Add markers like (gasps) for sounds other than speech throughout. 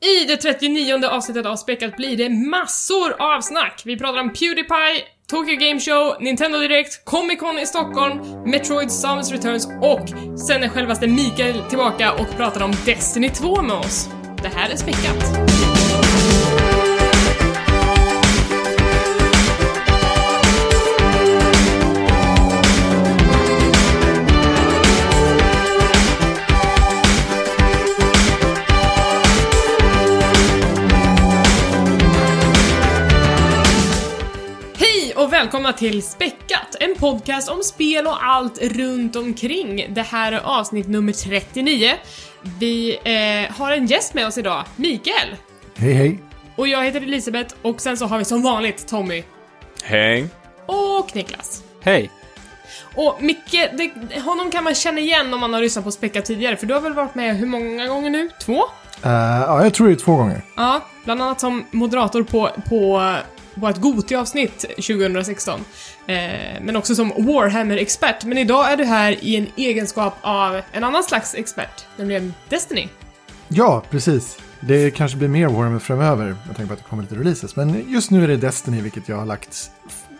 I det 39 avsnittet av Späckat blir det massor av snack. Vi pratar om Pewdiepie, Tokyo Game Show, Nintendo Direct, Comic Con i Stockholm, Metroid Samus Returns och sen är självaste Mikael tillbaka och pratar om Destiny 2 med oss. Det här är Späckat. Välkomna till Späckat, en podcast om spel och allt runt omkring. Det här är avsnitt nummer 39. Vi eh, har en gäst med oss idag, Mikael. Hej hej. Och jag heter Elisabeth och sen så har vi som vanligt Tommy Hej. och Niklas. Hej! Och Micke, det, honom kan man känna igen om man har lyssnat på Späckat tidigare, för du har väl varit med hur många gånger nu? Två? Eh, ja, jag tror det är två gånger. Ja, bland annat som moderator på, på, på ett Goti-avsnitt 2016. Eh, men också som Warhammer-expert. Men idag är du här i en egenskap av en annan slags expert, nämligen Destiny. Ja, precis. Det kanske blir mer Warhammer framöver med tanke på att det kommer lite releases. Men just nu är det Destiny, vilket jag har lagt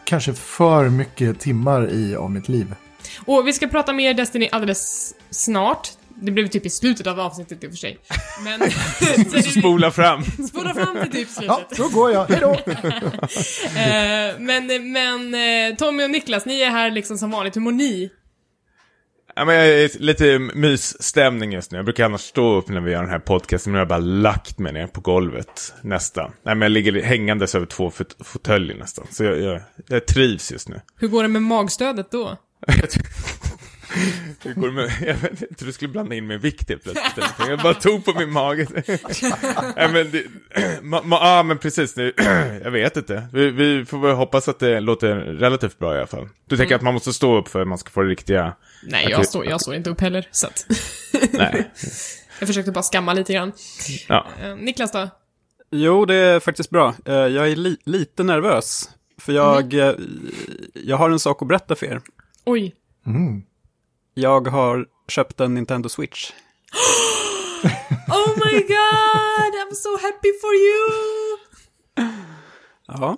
kanske för mycket timmar i av mitt liv. Och vi ska prata mer Destiny alldeles snart. Det blev typ i slutet av avsnittet i och för sig. Men... (laughs) Så spola fram. Spola fram till typ Ja, slutet. då går jag. Hej då! (laughs) Eh, men, men eh, Tommy och Niklas, ni är här liksom som vanligt. Hur mår ni? Ja, men jag är lite mysstämning just nu. Jag brukar annars stå upp när vi gör den här podcasten, men jag har bara lagt mig ner på golvet nästan. Nej, men jag ligger hängandes över två fot fåtöljer nästan. Så jag, jag, jag trivs just nu. Hur går det med magstödet då? (laughs) Hur går det med, jag vet inte, du skulle blanda in min vikt helt plötsligt. Jag bara tog på min mage. Nej, men, det, (clears throat) ma, ma, ah, men precis, nu, (clears throat) jag vet inte. Vi, vi får väl hoppas att det låter relativt bra i alla fall. Du tänker att man måste stå upp för att man ska få det riktiga... Nej, jag står, jag står inte upp heller, så att... (laughs) Nej. jag försökte bara skamma lite grann. Ja. Eh, Niklas då? Jo, det är faktiskt bra. Eh, Jag är li lite nervös. För jag, eh, jag har en sak att berätta för er. Oj. Mm. Jag har köpt en Nintendo Switch. (gasps) Oh my god, I'm so happy for you! Ja.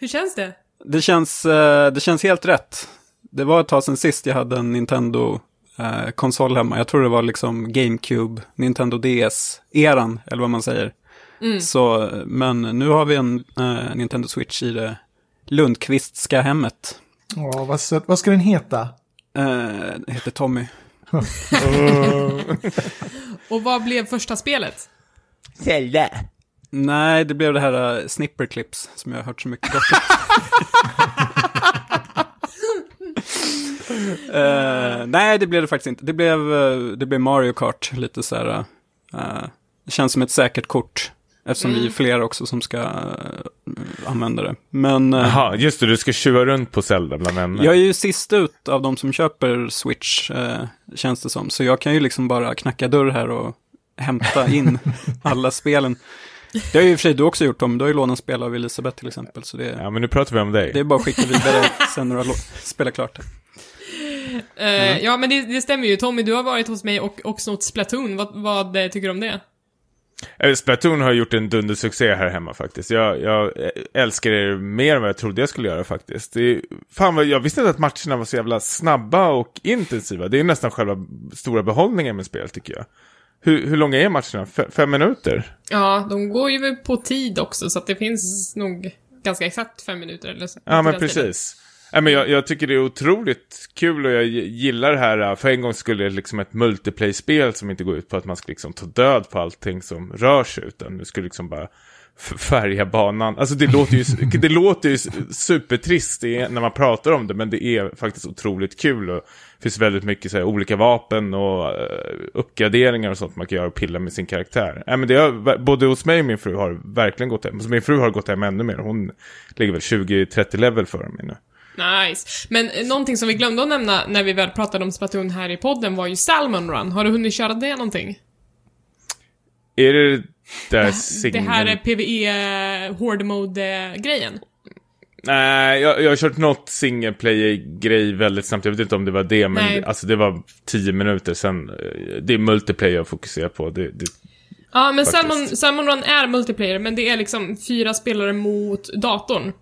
Hur känns det? Det känns, eh, det känns helt rätt. Det var ett tag sedan sist jag hade en Nintendo-konsol hemma. Jag tror det var liksom GameCube, Nintendo DS-eran, eller vad man säger. Så, men nu har vi en eh, Nintendo Switch i det Lundqvistska hemmet. Ja, vad, vad ska den heta? Eh, heter Tommy. (laughs) Och vad blev första spelet? Zelda. Nej, det blev det här uh, Snipperclips som jag har hört så mycket gott om. (laughs) Eh, nej, det blev det faktiskt inte. Det blev, eh, det blev Mario Kart, lite så här. eh, det känns som ett säkert kort. Eftersom vi är flera också som ska eh, använda det. Men eh, Jaha, just det, du ska tjuva runt på Zelda bland vänner. jag är ju sist ut av de som köper Switch, eh, känns det som. Så jag kan ju liksom bara knacka dörr här och hämta in (laughs) alla spelen. Det har ju i och för sig du också gjort Tom, du har ju lånat spel av Elisabeth till exempel. Så det, Ja, men nu pratar vi om dig. det är bara att skicka vidare sen när du har spelat klart det. Eh, Ja, men det, det stämmer ju. Tommy, du har varit hos mig och, och snott Splatoon. Vad, vad tycker du om det? Eh, Splatoon har gjort en dundersuccé här hemma faktiskt. Jag, jag älskar det mer än vad jag trodde jag skulle göra faktiskt. Det är, fan vad, jag visste inte att matcherna var så jävla snabba och intensiva. Det är nästan själva stora behållningen med spel tycker jag. Hur, hur långa är matcherna? F- fem minuter? Ja, de går ju på tid också, så att det finns nog ganska exakt fem minuter eller så. Ja, men Den tiden. Nej, men jag, jag tycker det är otroligt kul och jag gillar det här, äh, för en gång skulle det liksom ett multiplay-spel som inte går ut på att man ska liksom ta död på allting som rör sig, utan du skulle liksom bara färga banan. Alltså det låter ju, det låter ju supertrist när man pratar om det, men det är faktiskt otroligt kul och det finns väldigt mycket så här, olika vapen och äh, uppgraderingar och sånt man kan göra och pilla med sin karaktär. Nej, men det har, både hos mig och min fru har verkligen gått hem. Så min fru har gått hem ännu mer. Hon ligger väl 20-30 level för mig nu. Nice. Men eh, någonting som vi glömde att nämna när vi väl pratade om Splatoon här i podden var ju Salmon Run. Har du hunnit köra det någonting? Är det där Det singeln? här är PVE Horde Mode-grejen. Nej, jag, jag har kört något single player-grej väldigt snabbt. Jag vet inte om det var det, men Nej. alltså det var tio minuter sen. Det är multiplayer jag fokuserar på. Det, det, Ja, men. Salmon, Salmon Run är multiplayer, men det är liksom fyra spelare mot datorn.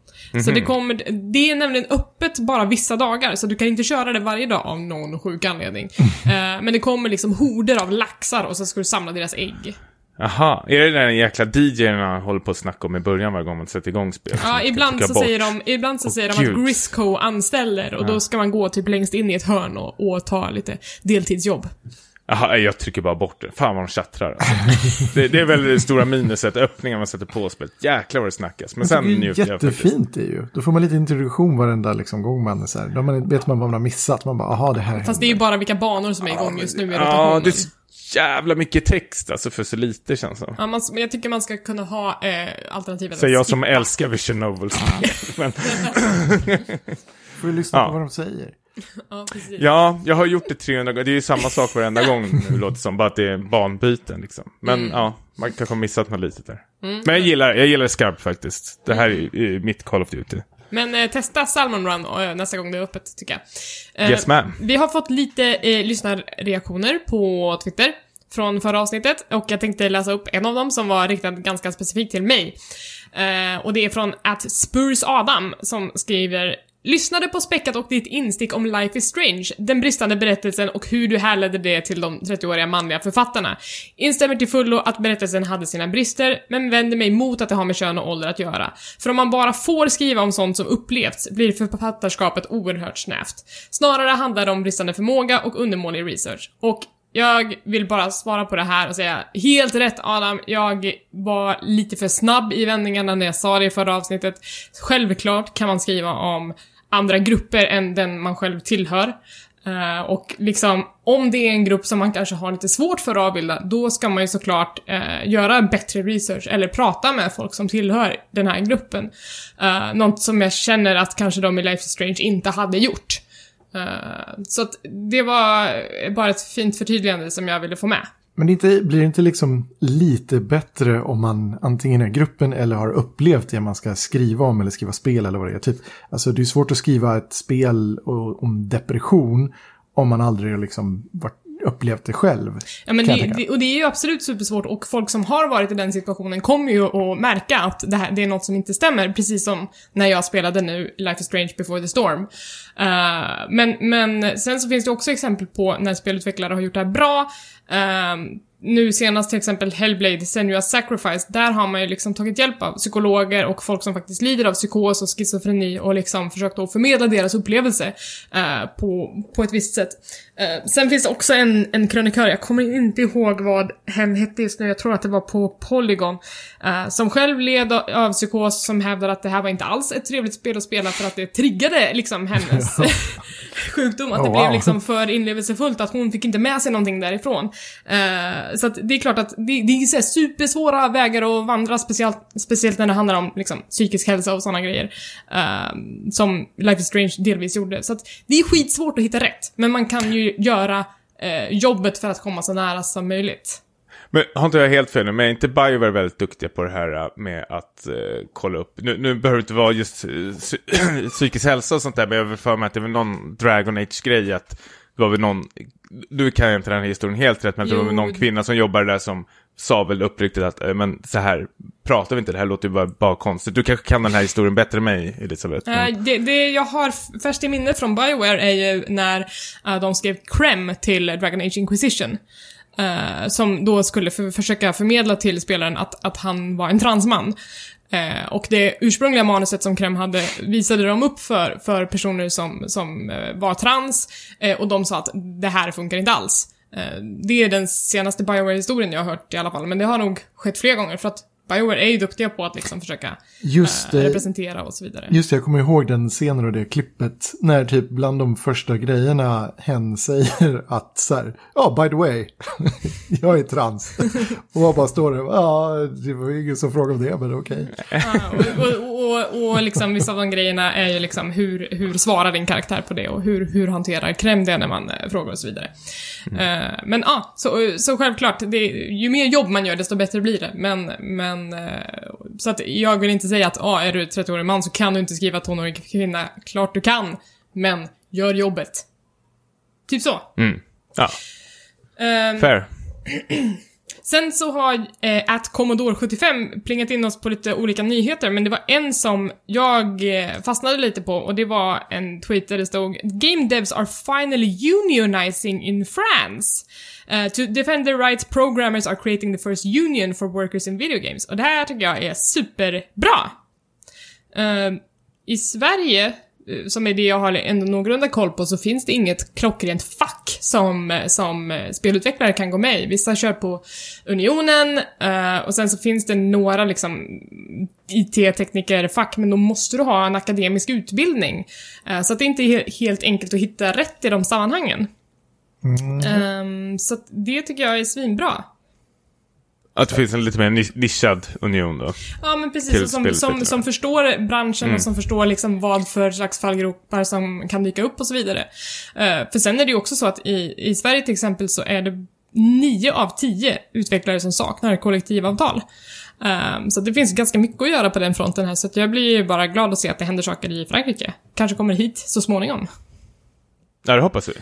Så Mhm. det kommer, det är nämligen öppet bara vissa dagar, så du kan inte köra det varje dag av någon sjuk anledning. (laughs) Eh, men det kommer liksom horder av laxar och så ska du samla deras ägg. Jaha, är det den jäkla DJn han håller på att snacka om i början varje gång man sätter igång spel? som man Ja, ibland så, säger de, ibland så Åh, säger de Gud. att Grisco anställer och då ska man gå typ längst in i ett hörn och, och ta lite deltidsjobb. Jaha, jag trycker bara bort det. Fan vad de tjattrar alltså. det, det är väl det stora minuset, öppningen man sätter på spelet. Jäklar vad det snackas. Men sen det är njuter jag faktiskt. jättefint det är ju. Då får man lite introduktion varenda liksom, gång man är så här. Då man, vet man vad man har missat. Man bara, aha det här Fast det är ju händer. bara vilka banor som är igång just nu i Ja, rotationen. det är så jävla mycket text alltså för så lite känns det. Ja, man, men jag tycker man ska kunna ha eh, alternativet Säger jag som älskar Vision Novels. (laughs) Men, Får ju lyssna Ja. på vad de säger. (laughs) Ja, precis. ja, jag har gjort det 300 gånger. Det är ju samma sak varenda (laughs) gång nu låter det som. Bara att det är banbyten liksom. Men Mm. ja, man kanske har missat något litet där. Men jag gillar, jag gillar det skarpt faktiskt. Det här är Mm. är mitt Call of Duty. Men eh, testa Salmon Run eh, nästa gång det är öppet, tycker jag. Eh, Yes, ma'am. Vi har fått lite eh, lyssnarreaktioner på Twitter från förra avsnittet och jag tänkte läsa upp en av dem som var riktad ganska specifikt till mig. Eh, och det är från att Spurs Adam som skriver Lyssnade på Späckat och ditt instick om Life is Strange, den bristande berättelsen och hur du härledde det till de 30-åriga manliga författarna. Instämmer till fullo att berättelsen hade sina brister, men vänder mig mot att det har med kön och ålder att göra. För om man bara får skriva om sånt som upplevts blir författarskapet oerhört snävt. Snarare handlar det om bristande förmåga och undermålig research. Och jag vill bara svara på det här och säga helt rätt Adam, jag var lite för snabb i vändningarna när jag sa det i förra avsnittet. Självklart kan man skriva om andra grupper än den man själv tillhör. Uh, och liksom, om det är en grupp som man kanske har lite svårt för att avbilda, då ska man ju såklart uh, göra bättre research eller prata med folk som tillhör den här gruppen. Uh, något som jag känner att kanske de i Life is Strange inte hade gjort. Uh, så att det var bara ett fint förtydligande som jag ville få med. Men det inte, blir det inte liksom lite bättre om man antingen är gruppen eller har upplevt det man ska skriva om eller skriva spel eller vad det är? Typ, alltså det är svårt att skriva ett spel om depression om man aldrig har liksom varit, upplevt det själv. Ja, men det, det, och det är ju absolut supersvårt och folk som har varit i den situationen kommer ju att märka att det, här, det är något som inte stämmer, precis som när jag spelade nu Life is Strange before the storm. Eh, men, men sen så finns det också exempel på när spelutvecklare har gjort det här bra. Ehm, nu senast till exempel Hellblade, Senua's Sacrifice, där har man ju liksom tagit hjälp av psykologer och folk som faktiskt lider av psykos och schizofreni och liksom försökt att förmedla deras upplevelse eh, på, på ett visst sätt. Eh, sen finns det också en, en krönikör, jag kommer inte ihåg vad hen hette just nu, jag tror att det var på Polygon, eh, som själv led av- psykos som hävdar att det här var inte alls ett trevligt spel att spela för att det triggade liksom hennes (laughs) sjukdom, att Oh, det blev wow. liksom för inlevelsefullt, att hon fick inte med sig någonting därifrån. Eh, så att det är klart att det, det är så supersvåra vägar att vandra, speciellt, speciellt när det handlar om liksom, psykisk hälsa och sådana grejer. eh, som Life is Strange delvis gjorde. Så att det är skitsvårt att hitta rätt, men man kan ju göra eh, jobbet för att komma så nära som möjligt. Men har inte jag helt fel nu, men är inte Bioware väldigt duktiga på det här eh, med att eh, kolla upp, nu, nu behöver det inte vara just eh, (clears throat) psykisk hälsa och sånt där, men jag vill för mig att det är väl någon Dragon Age-grej att det var väl någon, nu kan jag inte den här historien helt rätt, men det var Jo. väl någon kvinna som jobbade där som sa väl uppriktigt att, eh, men så här pratar vi inte, det här låter ju bara, bara konstigt. Du kanske kan den här historien bättre än mig, Elisabeth. Eh, Men, det, det jag har färskt i minne från Bioware är ju när eh, de skrev Crem till Dragon Age Inquisition. Eh, som då skulle för, försöka förmedla till spelaren att, att han var en transman. Eh, och det ursprungliga manuset som Krem hade visade de upp för, för personer som, som eh, var trans, eh, och de sa att det här funkar inte alls. Eh, det är den senaste Bioware-historien jag har hört i alla fall, men det har nog skett fler gånger för att Bioware är ju duktiga på att liksom försöka Just eh, det. representera och så vidare. Just det, jag kommer ihåg den scenen och det klippet när typ bland de första grejerna hen säger att så här, ja by the way, (laughs) jag är trans. och man bara står där, ja det var ju ingen som frågade om det, men okej. Ja, och, och, och, och liksom vissa av de grejerna är ju liksom hur, hur svarar din karaktär på det och hur, hur hanterar Krem det när man eh, frågar och så vidare. Eh, men ja, så, så självklart, det, ju mer jobb man gör desto bättre blir det. Men, men eh, så att jag vill inte säga att ah, är du 30-årig man så kan du inte skriva tonårig kvinna. Klart du kan, men gör jobbet. Typ så. mm, ja, Ehm, fair. (clears throat) Sen så har eh, att Commodore 75 plingat in oss på lite olika nyheter, men det var en som jag eh, fastnade lite på och det var en tweet där det stod “Game devs are finally unionizing in France”. Uh, to defend their rights, programmers are creating the first union for workers in video games. Och det här tycker jag är superbra. Uh, I Sverige eh, som är det jag har ändå någorlunda koll på, så finns det inget klockrent fack som, eh, som spelutvecklare kan gå med i. Vissa kör på Unionen, uh, och sen så finns det några liksom IT-tekniker-fack, men då måste du ha en akademisk utbildning. Uh, så att det inte är helt enkelt att hitta rätt i de sammanhangen. Mm. Um, så det tycker jag är svinbra. Att det finns en lite mer nischad union då? Ja, men precis. Som, som, som förstår branschen mm. och som förstår liksom vad för slags fallgropar som kan dyka upp och så vidare. Uh, för sen är det ju också så att i, i Sverige till exempel så är det nio av tio utvecklare som saknar kollektivavtal. Um, så det finns ganska mycket att göra på den fronten här, så jag blir ju bara glad att se att det händer saker i Frankrike. Kanske kommer hit så småningom. Ja, det hoppas vi.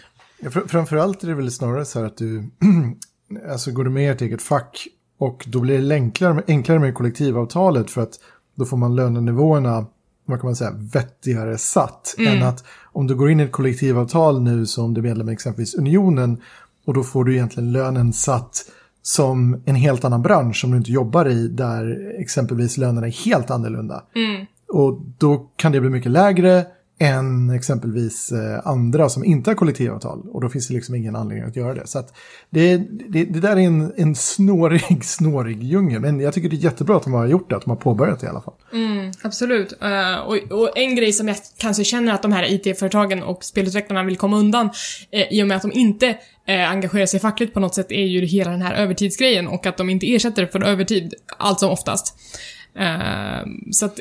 Ja, fr framförallt är det väl snarare så här att du, (clears throat) alltså går du med i ett eget fack och då blir det enklare, enklare med kollektivavtalet för att då får man lönenivåerna, vad kan man säga, vettigare satt. Mm. Än att om du går in i ett kollektivavtal nu som du är medlem i exempelvis Unionen och då får du egentligen lönen satt som en helt annan bransch som du inte jobbar i där exempelvis lönerna är helt annorlunda. Mm. Och då kan det bli mycket lägre än exempelvis eh, andra som inte har kollektivavtal. Och då finns det liksom ingen anledning att göra det. Så att det, det, det där är en, en snårig, (laughs) snårig djungel. Men jag tycker det är jättebra att de har gjort det, att de har påbörjat det i alla fall. Mm, absolut. Uh, och, och, en grej som jag kanske känner att de här IT-företagen och spelutvecklarna vill komma undan uh, i och med att de inte uh, engagerar sig fackligt på något sätt är ju hela den här övertidsgrejen och att de inte ersätter för övertid allt som oftast. Uh, så att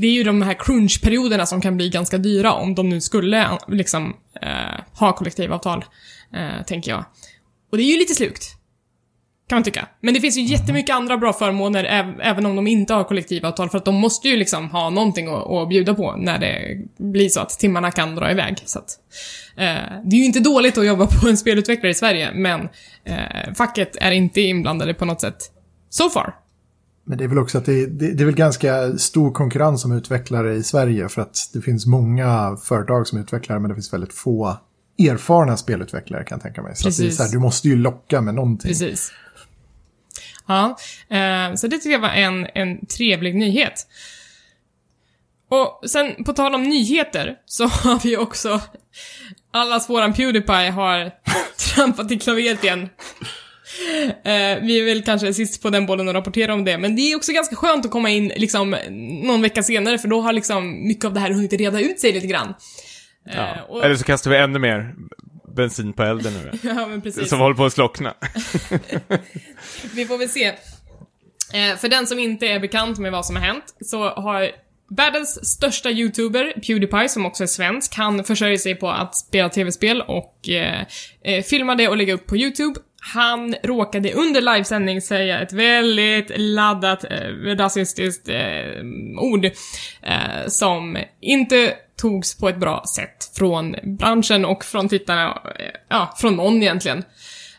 det är ju de här crunch-perioderna som kan bli ganska dyra om de nu skulle liksom uh, ha kollektivavtal, tänker jag. Och det är ju lite slukt. Kan man tycka. Men det finns ju jättemycket andra bra förmåner även om de inte har kollektivavtal för att de måste ju liksom ha någonting att, att bjuda på när det blir så att timmarna kan dra iväg. Så att, det är ju inte dåligt att jobba (laughs) på en spelutvecklare i Sverige men facket är inte inblandade på något sätt. So far. Men det är väl också att det, det, det, är väl ganska stor konkurrens om utvecklare i Sverige för att det finns många företag som utvecklar men det finns väldigt få erfarna spelutvecklare kan jag tänka mig. Så, Precis. det är så här, du måste ju locka med någonting. Precis. Ja, eh, så det tycker jag var en, en trevlig nyhet. Och sen på tal om nyheter så (laughs) har vi också allas våran Pewdiepie har trampat i klaveret igen. Eh, vi är väl kanske sist på den bollen och rapportera om det, men det är också ganska skönt att komma in liksom någon vecka senare, för då har liksom mycket av det här hunnit reda ut sig lite grann. Eh, ja. och... Eller så kastar vi ännu mer bensin på elden nu. (laughs) ja, men precis. Som håller på att slockna. (laughs) vi får väl se. Eh, för den som inte är bekant med vad som har hänt, så har Världens största YouTuber, Pewdiepie, som också är svensk, han försörjer sig på att spela tv-spel och eh, filma det och lägga upp på YouTube. Han råkade under livesändning säga ett väldigt laddat eh, rasistiskt eh, ord eh, som inte togs på ett bra sätt från branschen och från tittarna, eh, ja, från någon egentligen.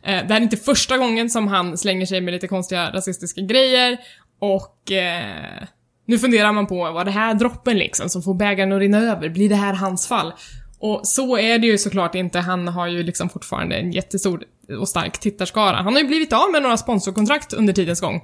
Eh, det här är inte första gången som han slänger sig med lite konstiga rasistiska grejer och eh, nu funderar man på, var det här droppen liksom som får bägaren att rinna över? Blir det här hans fall? Och så är det ju såklart inte, han har ju liksom fortfarande en jättestor och stark tittarskara. Han har ju blivit av med några sponsorkontrakt under tidens gång.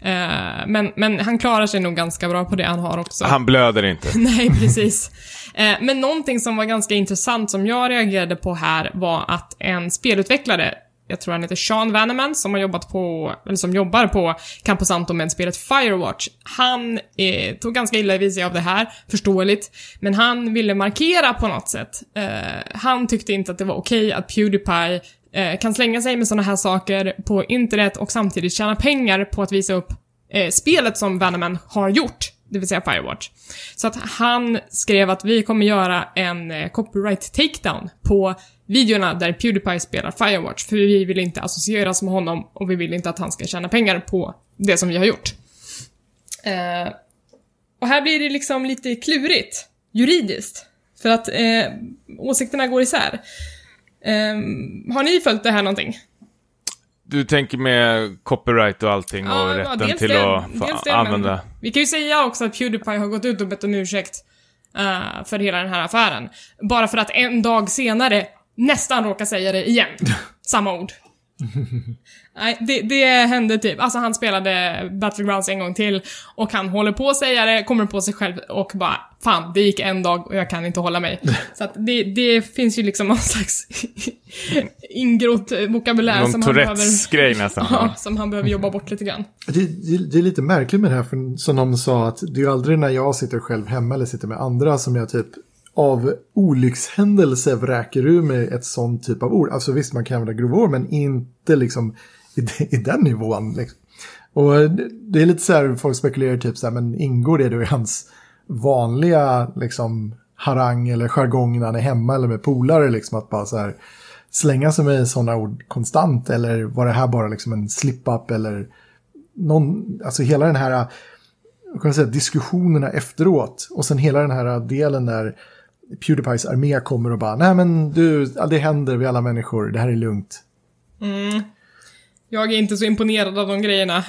Eh, men, men han klarar sig nog ganska bra på det han har också. Han blöder inte. (laughs) Nej, precis. Eh, men någonting som var ganska intressant som jag reagerade på här var att en spelutvecklare jag tror han heter Sean Vanneman, som har jobbat på, eller som jobbar på Camposanto med spelet Firewatch. Han eh, tog ganska illa vid sig av det här, förståeligt, men han ville markera på något sätt. Eh, han tyckte inte att det var okej okay att Pewdiepie eh, kan slänga sig med såna här saker på internet och samtidigt tjäna pengar på att visa upp eh, spelet som Vanaman har gjort det vill säga Firewatch. Så att han skrev att vi kommer göra en eh, copyright takedown på videorna där Pewdiepie spelar Firewatch, för vi vill inte associeras med honom och vi vill inte att han ska tjäna pengar på det som vi har gjort. Eh, och här blir det liksom lite klurigt, juridiskt, för att eh, åsikterna går isär. Eh, har ni följt det här någonting? Du tänker med copyright och allting och rätten dels till det, att dels det, använda. Vi kan ju säga också att Pewdiepie har gått ut och bett om ursäkt eh, för hela den här affären. Bara för att en dag senare nästan råka säga det igen. (laughs) Samma ord. (laughs) Nej, det, det hände typ. Alltså han spelade Battlegrounds en gång till och han håller på att säga det, kommer på sig själv och bara Fan, det gick en dag och jag kan inte hålla mig. (laughs) Så att det, det finns ju liksom någon slags (laughs) ingrott vokabulär Någon som han behöver... Tourettes-grej nästan. Ja, som han behöver jobba bort lite grann. Det, det, det är lite märkligt med det här, för som någon sa att det är ju aldrig när jag sitter själv hemma eller sitter med andra som jag typ av olyckshändelse vräker ur mig ett sånt typ av ord. Alltså visst, man kan använda grova ord, men inte liksom i, i den nivån. Liksom. Och det, det är lite så här, folk spekulerar typ så här, men ingår det då i hans vanliga liksom harang eller jargong när han är hemma eller med polare liksom att bara så här slänga sig med sådana ord konstant eller var det här bara liksom en slip-up eller någon, alltså hela den här kan säga, diskussionerna efteråt och sen hela den här delen där Pewdiepies armé kommer och bara nej men du, det händer vi alla människor, det här är lugnt. Mm. Jag är inte så imponerad av de grejerna.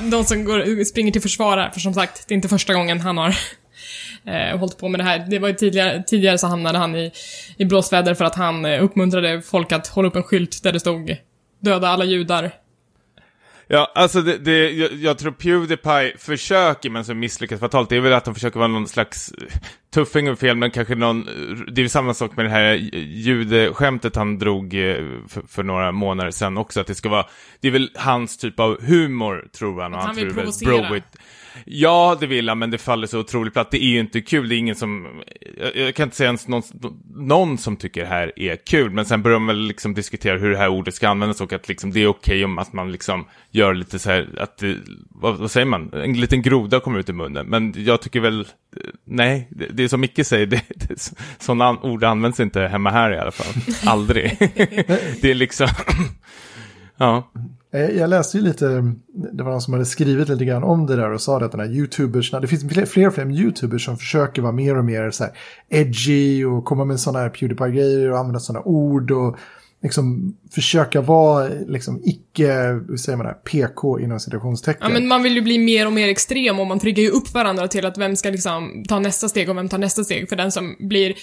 (laughs) De som går, springer till försvar här, för som sagt, det är inte första gången han har eh, hållit på med det här. Det var ju tidigare, tidigare så hamnade han i, i blåsväder för att han eh, uppmuntrade folk att hålla upp en skylt där det stod Döda alla judar. Ja, alltså det, det, jag, jag tror Pewdiepie försöker, men så misslyckas fatalt. Det är väl att de försöker vara någon slags tuffing och fel, men kanske någon... Det är ju samma sak med det här judeskämtet han drog eh, för, för, några månader sedan också, att det ska vara... Det är väl hans typ av humor, tror han. Och han, han vill provocera. Ja, det vill han, men det faller så otroligt platt. Det är ju inte kul, det är ingen som... Jag, jag kan inte säga ens någon, någon som tycker det här är kul, men sen börjar man väl liksom diskutera hur det här ordet ska användas och att liksom det är okej om att man liksom gör lite så här, att det, vad, vad säger man, en liten groda kommer ut i munnen. Men jag tycker väl, eh, nej, det, det är som Micke säger, det, (laughs) det, sådana ord används inte hemma här i alla fall. Aldrig. (laughs) det är liksom, (clears throat) ja. Eh, jag läste ju lite, det var någon som hade skrivit lite grann om det där och sa det att den här YouTubers, det finns fler fler och fler YouTubers som försöker vara mer och mer så här edgy och komma med sådana här Pewdiepie-grejer och använda sådana ord och liksom försöka vara liksom icke, hur säger man det, PK inom citationstecken. Ja, men man vill ju bli mer och mer extrem och man triggar ju upp varandra till att vem ska liksom ta nästa steg och vem tar nästa steg. För den som blir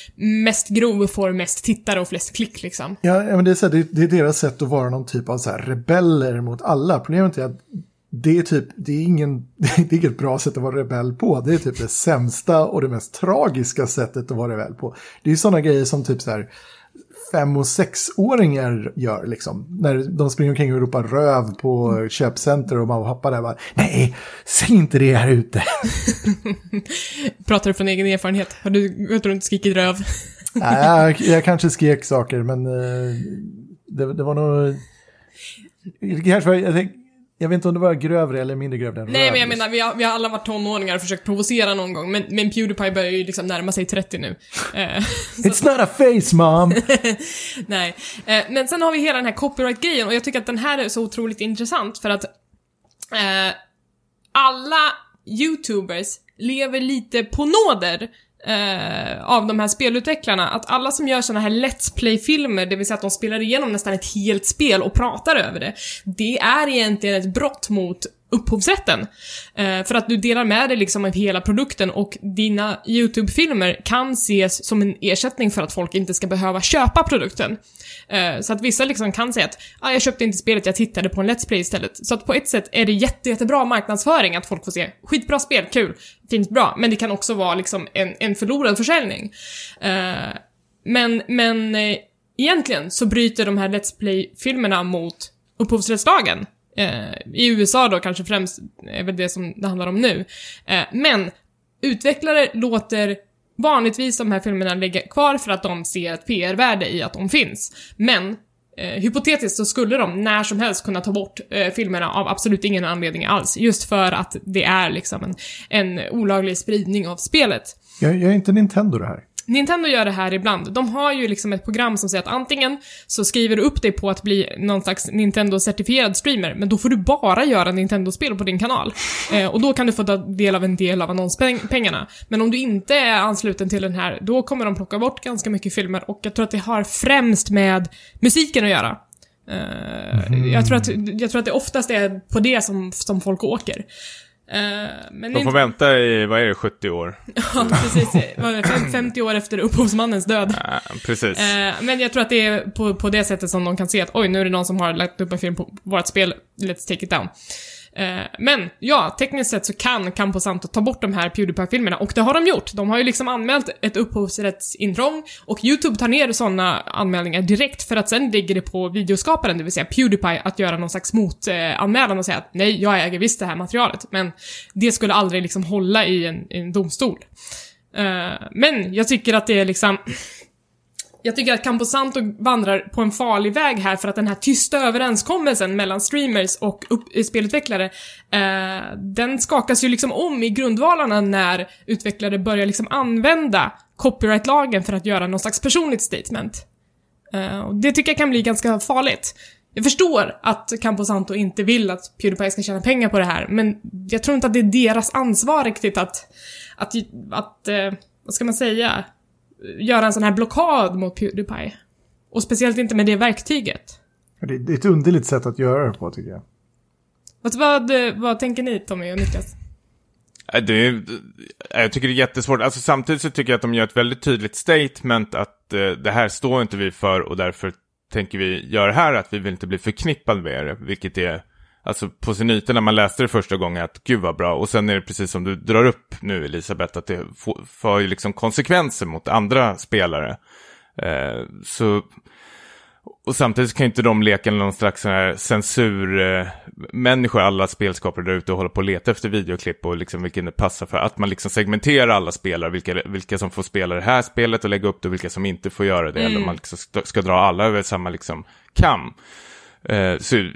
mest grov får mest tittare och flest klick liksom. Ja, ja, men det är, så här, det, det är deras sätt att vara någon typ av så här rebeller mot alla. Problemet är att det är typ, det är, ingen, (laughs) det är inget bra sätt att vara rebell på. Det är typ det sämsta och det mest tragiska sättet att vara rebell på. Det är ju sådana grejer som typ så här fem och sexåringar gör liksom. När de springer omkring och ropar röv på köpcenter och man hoppar där och bara nej, säg inte det här ute. (laughs) Pratar du från egen erfarenhet? Har du gått runt och skrikit röv? (laughs) nej, jag, jag kanske skrek saker men eh, det, det var nog... (laughs) Kanske jag, jag vet inte om det var grövre eller mindre grövre än Nej, röv, men jag menar, vi har, vi har alla varit tonåringar och försökt provocera någon gång, men, men Pewdiepie börjar ju liksom närma sig 30 nu. Eh, (laughs) It's not a face mom! (laughs) Nej. Eh, men sen har vi hela den här copyright-grejen och jag tycker att den här är så otroligt intressant för att eh, alla YouTubers lever lite på nåder eh, av de här spelutvecklarna. Att alla som gör såna här Let's Play-filmer, det vill säga att de spelar igenom nästan ett helt spel och pratar över det, det är egentligen ett brott mot upphovsrätten. Eh, för att du delar med dig liksom av hela produkten och dina YouTube-filmer kan ses som en ersättning för att folk inte ska behöva köpa produkten. Eh, så att vissa liksom kan säga att ah, jag köpte inte spelet, jag tittade på en Let's Play istället. Så att på ett sätt är det jätte, jättebra marknadsföring att folk får se skitbra spel, kul, fint, bra. Men det kan också vara liksom en, en förlorad försäljning. Eh, men, men eh, egentligen så bryter de här Let's Play-filmerna mot upphovsrättslagen. Eh, I USA då kanske främst är väl det som det handlar om nu. Eh, men utvecklare låter vanligtvis de här filmerna ligga kvar för att de ser ett PR-värde i att de finns. Men eh, hypotetiskt så skulle de när som helst kunna ta bort eh, filmerna av absolut ingen anledning alls. Just för att det är liksom en, en olaglig spridning av spelet. Jag, jag är inte Nintendo det här. Nintendo gör det här ibland. De har ju liksom ett program som säger att antingen så skriver du upp dig på att bli någon slags Nintendo-certifierad streamer, men då får du bara göra Nintendo-spel på din kanal. (laughs) Eh, och då kan du få ta del av en del av annonspengarna. Men om du inte är ansluten till den här, då kommer de plocka bort ganska mycket filmer och jag tror att det har främst med musiken att göra. Eh, jag, tror att, jag tror att det oftast är på det som, som folk åker. Eh, men De får vänta i, vad är det, 70 år? (laughs) Ja, precis. Vad är det, fem- 50 år efter upphovsmannens död. Ja, precis. Eh, men jag tror att det är på, på det sättet som de kan se att oj, nu är det någon som har lagt upp en film på vårt spel, let's take it down. Eh, men ja, tekniskt sett så kan Camposanto ta bort de här Pewdiepie-filmerna och det har de gjort. De har ju liksom anmält ett upphovsrättsintrång och YouTube tar ner sådana anmälningar direkt för att sen ligger det på videoskaparen, det vill säga Pewdiepie, att göra någon slags motanmälan och säga att nej, jag äger visst det här materialet, men det skulle aldrig liksom hålla i en, i en domstol. Eh, men jag tycker att det är liksom (clears throat) jag tycker att Camposanto vandrar på en farlig väg här för att den här tysta överenskommelsen mellan streamers och upp, eh, spelutvecklare, eh, den skakas ju liksom om i grundvalarna när utvecklare börjar liksom använda copyrightlagen för att göra någon slags personligt statement. Eh, och det tycker jag kan bli ganska farligt. Jag förstår att Camposanto inte vill att Pewdiepie ska tjäna pengar på det här, men jag tror inte att det är deras ansvar riktigt att, att, att eh, vad ska man säga, göra en sån här blockad mot Pewdiepie. Och speciellt inte med det verktyget. Det är ett underligt sätt att göra det på tycker jag. Vad, vad, vad tänker ni Tommy och Niklas? Nej, Det är, jag tycker det är jättesvårt. Alltså, samtidigt så tycker jag att de gör ett väldigt tydligt statement att eh, det här står inte vi för och därför tänker vi göra det här att vi vill inte bli förknippade med det. Vilket är, alltså på sin yta när man läste det första gången att gud vad bra. Och sen är det precis som du drar upp nu Elisabeth att det får, får ju liksom konsekvenser mot andra spelare. Eh, så och samtidigt kan ju inte de leka någon slags sån här censurmänniskor, alla spelskapare där ute och hålla på och leta efter videoklipp och liksom vilken det passar för. Att man liksom segmenterar alla spelare, vilka, vilka som får spela det här spelet och lägga upp det och vilka som inte får göra det. Eller om man liksom ska, ska dra alla över samma liksom kam. Eh, så,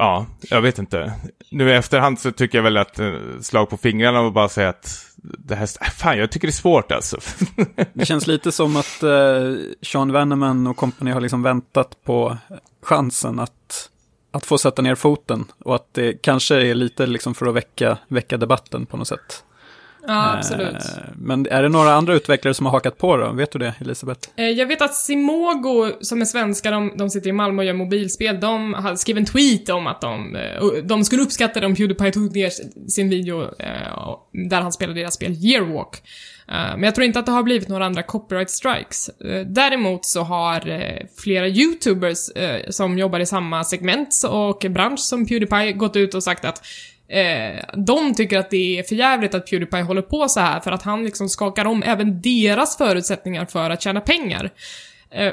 ja, jag vet inte. Nu i efterhand så tycker jag väl att eh, slag på fingrarna och bara säga att det här, äh, fan jag tycker det är svårt alltså. (laughs) Det känns lite som att eh, Sean Venneman och company har liksom väntat på chansen att, att få sätta ner foten. Och att det kanske är lite liksom för att väcka, väcka debatten på något sätt. Ja, absolut. Eh, men är det några andra utvecklare som har hakat på då? Vet du det, Elisabeth? Eh, Jag vet att Simogo, som är svenska, de, de sitter i Malmö och gör mobilspel, de har skrivit en tweet om att de, eh, de skulle uppskatta det om Pewdiepie tog ner sin video där han spelade deras spel Yearwalk. Men jag tror inte att det har blivit några andra copyright strikes. Däremot så har flera YouTubers som jobbar i samma segment och bransch som Pewdiepie gått ut och sagt att Eh, de tycker att det är förjävligt att Pewdiepie håller på så här för att han liksom skakar om även deras förutsättningar för att tjäna pengar. Eh,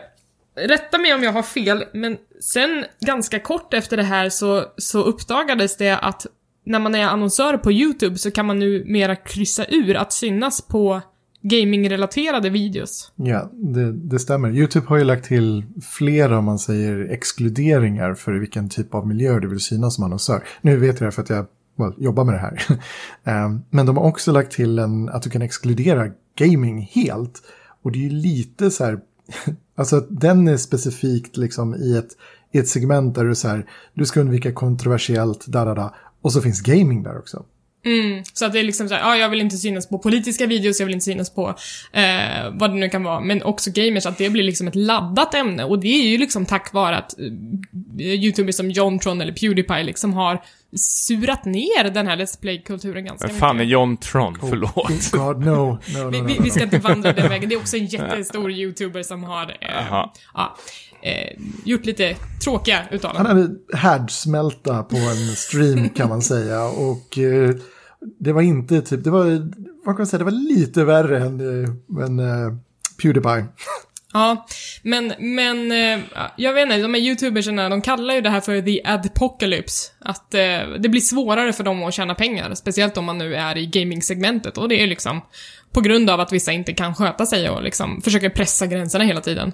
rätta mig om jag har fel, men sen ganska kort efter det här så, så uppdagades det att när man är annonsör på YouTube så kan man nu mera kryssa ur att synas på gaming-relaterade videos. Ja, det, det stämmer. YouTube har ju lagt till flera, om man säger, exkluderingar för vilken typ av miljö du vill synas som annonsör. Nu vet jag det för att jag well, jobba med det här. (laughs) Ehm, men de har också lagt till en, att du kan exkludera gaming helt. Och det är ju lite så här, (laughs) alltså att den är specifikt liksom i ett, i ett segment där du så här, du ska undvika kontroversiellt, da da da. Och så finns gaming där också. Mm, så att det är liksom såhär, ja jag vill inte synas på politiska videos, jag vill inte synas på eh, vad det nu kan vara, men också gamers, att det blir liksom ett laddat ämne och det är ju liksom tack vare att eh, youtubers som Jontron eller Pewdiepie liksom har surat ner den här Let's Play-kulturen ganska Men fan är mycket. John Tron, förlåt. (laughs) God, no, no, no, Vi, no, vi, no. vi ska inte vandra den (laughs) vägen, det är också en jättestor youtuber som har eh, ja, eh, gjort lite tråkiga Han uttalanden. hade härdsmälta på en stream kan man säga. Och eh, det var inte typ, det var, vad kan man säga, det var lite värre än, eh, än eh, Pewdiepie. (laughs) Ja, men, men eh, jag vet inte, de här youtubersarna, de kallar ju det här för the adpocalypse. Att eh, det blir svårare för dem att tjäna pengar, speciellt om man nu är i gaming-segmentet. Och det är liksom på grund av att vissa inte kan sköta sig och liksom försöker pressa gränserna hela tiden.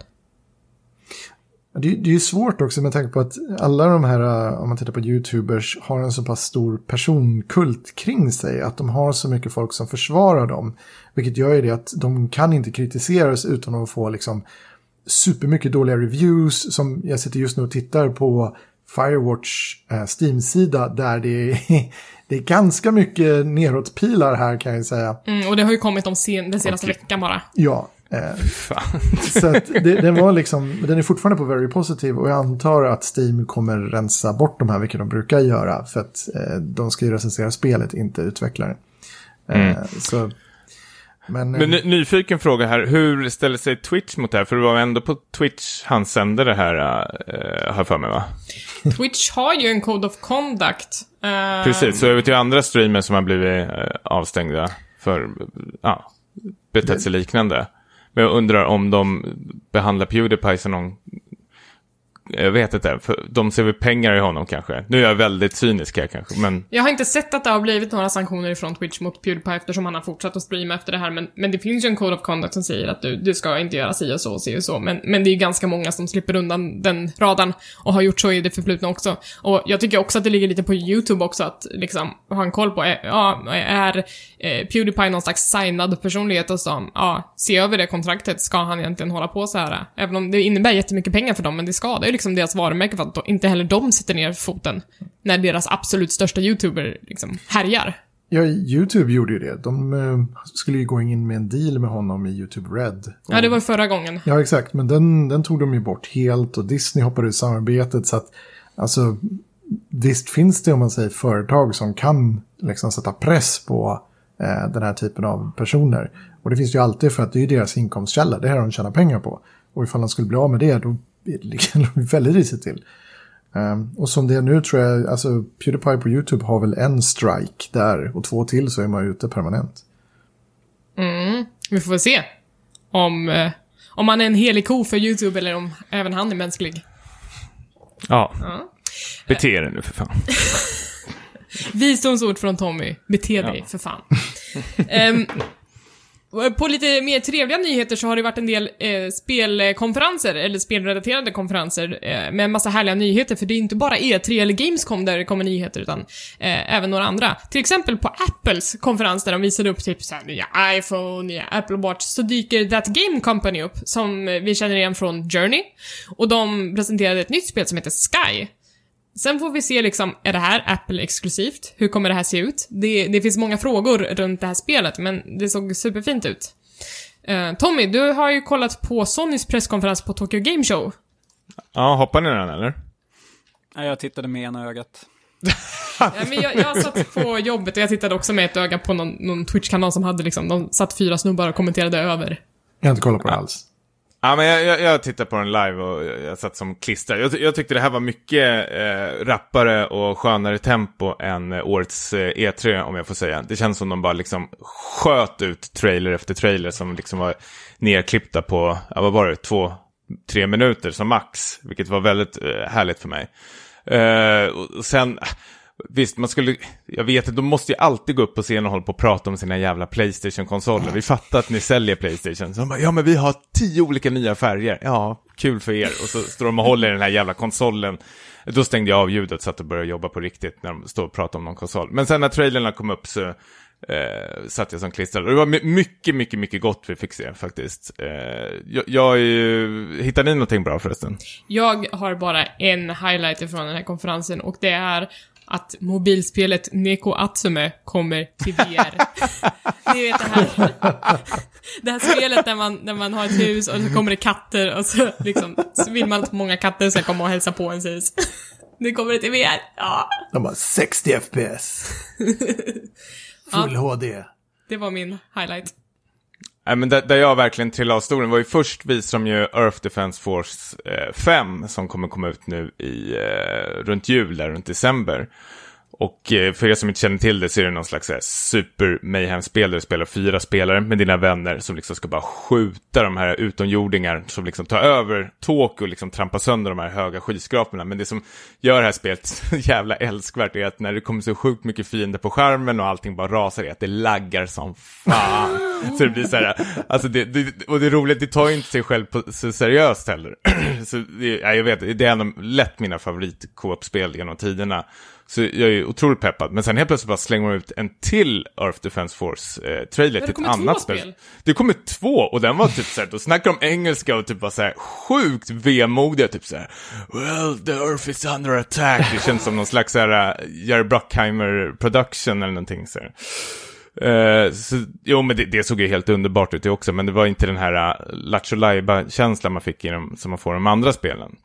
Det, det är ju svårt också med tanke på att alla de här, eh, om man tittar på YouTubers, har en så pass stor personkult kring sig. Att de har så mycket folk som försvarar dem. Vilket gör ju det att de kan inte kritiseras utan att få liksom supermycket dåliga reviews. Som jag sitter just nu och tittar på Firewatch eh, Steam-sida där det är, (laughs) det är ganska mycket neråtpilar här kan jag säga. Mm, och det har ju kommit de sen, den senaste Okej. veckan bara. Ja. Så att det, den var liksom, den är fortfarande på very positive och jag antar att Steam kommer rensa bort de här, vilket de brukar göra, för att eh, de ska ju recensera spelet, inte utvecklaren. Eh, så, men, Men ny- nyfiken fråga här, hur ställer sig Twitch mot det här? För det var ändå på Twitch han sände det här, äh, har jag för mig va? Twitch har ju en code of conduct. eh, Precis, så jag vet ju andra streamers som har blivit äh, avstängda för, ja, betett sig liknande. Men jag undrar om de behandlar Pewdiepie som någon, jag vet inte, för de ser väl pengar i honom kanske. Nu är jag väldigt cynisk här kanske, men Jag har inte sett att det har blivit några sanktioner ifrån Twitch mot Pewdiepie eftersom han har fortsatt att streama efter det här, men, men det finns ju en code of conduct som säger att du, du ska inte göra si och så och si och så, men, men det är ju ganska många som slipper undan den radarn och har gjort så i det förflutna också. Och jag tycker också att det ligger lite på YouTube också att liksom ha en koll på, är, ja, är eh, Pewdiepie någon slags signad personlighet och som, ja, se över det kontraktet, ska han egentligen hålla på så här? Även om det innebär jättemycket pengar för dem, men det skadar ju liksom deras varumärke för att då, inte heller de sätter ner foten när deras absolut största YouTuber liksom härjar. Ja, YouTube gjorde ju det. De eh, skulle ju gå in med en deal med honom i YouTube Red. Ja, det var förra gången. Ja, exakt. Men den, den tog de ju bort helt och Disney hoppade ur samarbetet. Så att, alltså, visst finns det om man säger företag som kan liksom sätta press på eh, den här typen av personer. Och det finns ju alltid för att det är deras inkomstkälla, det är här de tjänar pengar på. Och ifall de skulle bli av med det, då är det liksom (laughs) väldigt risigt till. Um, och som det är nu tror jag, alltså Pewdiepie på YouTube har väl en strike där och två till så är man ute permanent. Vi får väl se. Om, eh, om han är en helig ko för YouTube eller om även han är mänsklig. ja. Ja. Bete er nu för fan. (laughs) Visdomsord från Tommy. Bete dig, för fan. Ehm, på lite mer trevliga nyheter så har det varit en del eh, spelkonferenser, eller spelrelaterade konferenser, eh, med en massa härliga nyheter, för det är inte bara E3 eller Gamescom där det kommer nyheter, utan eh, även några andra. Till exempel på Apples konferens där de visade upp typ såhär nya iPhone, nya Apple Watch, så dyker That Game Company upp, som vi känner igen från Journey. Och de presenterade ett nytt spel som heter Sky. Sen får vi se liksom, är det här Apple-exklusivt? Hur kommer det här se ut? Det, det finns många frågor runt det här spelet, men det såg superfint ut. Eh, Tommy, du har ju kollat på Sonys presskonferens på Tokyo Game Show. Ja, hoppar ni den eller? Nej, jag tittade med ena ögat. Ja, men jag, jag satt på jobbet och jag tittade också med ett öga på någon, någon Twitch-kanal som hade liksom, de satt fyra snubbar och kommenterade över. Jag har inte kollat på det alls. Ja, men jag, jag, jag tittade på den live och jag, jag satt som klistrad. Jag, jag tyckte det här var mycket eh, rappare och skönare tempo än eh, årets eh, E3, om jag får säga. Det känns som de bara liksom sköt ut trailer efter trailer som liksom var nerklippta på, ja, vad var det, två, tre minuter som max. Vilket var väldigt eh, härligt för mig. Eh, och sen, visst, man skulle, jag vet att de måste ju alltid gå upp på scenen och hålla på och prata om sina jävla Playstation-konsoler. Vi fattar att ni säljer Playstation. Så de bara, ja men vi har tio olika nya färger. Ja, kul för er. Och så står de och håller i den här jävla konsolen. Då stängde jag av ljudet så satt och började jobba på riktigt när de står och pratar om någon konsol. Men sen när trailerna kom upp så eh, satt jag som klistrad. Och det var mycket, mycket, mycket gott vi fick se faktiskt. Eh, jag, jag är ju... Hittar ni någonting bra förresten? Jag har bara en highlight från den här konferensen och det är att mobilspelet Neko Atsume kommer till VR. (laughs) Ni vet det här, det här spelet där man, där man har ett hus och så kommer det katter och så liksom, så vill man att många katter ska komma och hälsa på ens hus. Nu kommer det till VR, ja. De har 60 FPS. (laughs) Full HD. Det var min highlight. Nej, men där, där jag verkligen trillade av stolen var ju först visade de ju Earth Defense Force eh, 5 som kommer komma ut nu i, eh, runt jul, där runt december. Och eh, för er som inte känner till det så är det någon slags eh, super mayhem-spel där du spelar fyra spelare med dina vänner som liksom ska bara skjuta de här utomjordingar som liksom tar över Tokyo och liksom trampar sönder de här höga skyskraporna. Men det som gör det här spelet (laughs) så jävla älskvärt är att när det kommer så sjukt mycket fiender på skärmen och allting bara rasar är att det laggar som fan. så det blir så här, alltså det, det, och det är roligt, det tar ju inte sig själv på, så seriöst heller. (clears throat) så det, ja, jag vet, det är en av lätt mina favorit-co-op-spel genom tiderna. Så jag är otroligt peppad. Men sen helt plötsligt bara slänger man ut en till Earth Defense Force-trailer det till ett annat spel. spel. Det kommer två och den var typ såhär, då snackar de engelska och typ var såhär sjukt vemodiga, typ såhär Well, the earth is under attack. Det känns som någon slags såhär Jerry Bruckheimer production eller någonting såhär. Eh, så, jo, men det, det såg ju helt underbart ut det också, men det var inte den här uh, Lattjo känslan man fick i dem, som man får i de andra spelen.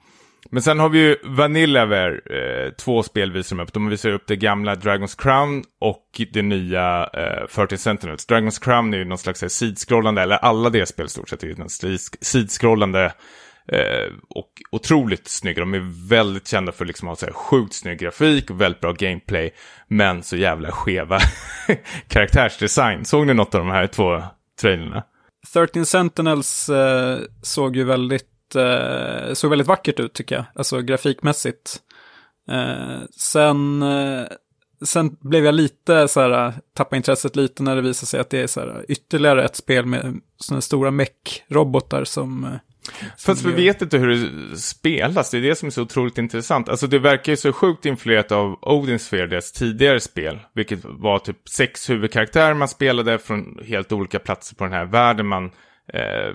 Men sen har vi ju Vanillaware, eh, två spel visar de upp. De visar upp det gamla Dragon's Crown och det nya eh, 13 Sentinels. Dragon's Crown är ju någon slags eh, sidskrollande, eller alla deras spel stort sett är ju någon sidskrollande Eh, och otroligt snygga. De är väldigt kända för liksom att ha så sjukt snygg grafik och väldigt bra gameplay. Men så jävla skeva (laughs) karaktärsdesign. Såg ni något av de här två trailerna? 13 Sentinels eh, såg ju väldigt, eh, såg väldigt vackert ut tycker jag. Alltså grafikmässigt. Eh, sen, eh, sen blev jag lite så här, tappade intresset lite när det visade sig att det är så här, ytterligare ett spel med sådana stora mech-robotar som eh, Fast vi vet inte hur det spelas, det är det som är så otroligt intressant. Alltså det verkar ju så sjukt influerat av Odin Sphere, deras tidigare spel. Vilket var typ sex huvudkaraktärer man spelade från helt olika platser på den här världen man eh,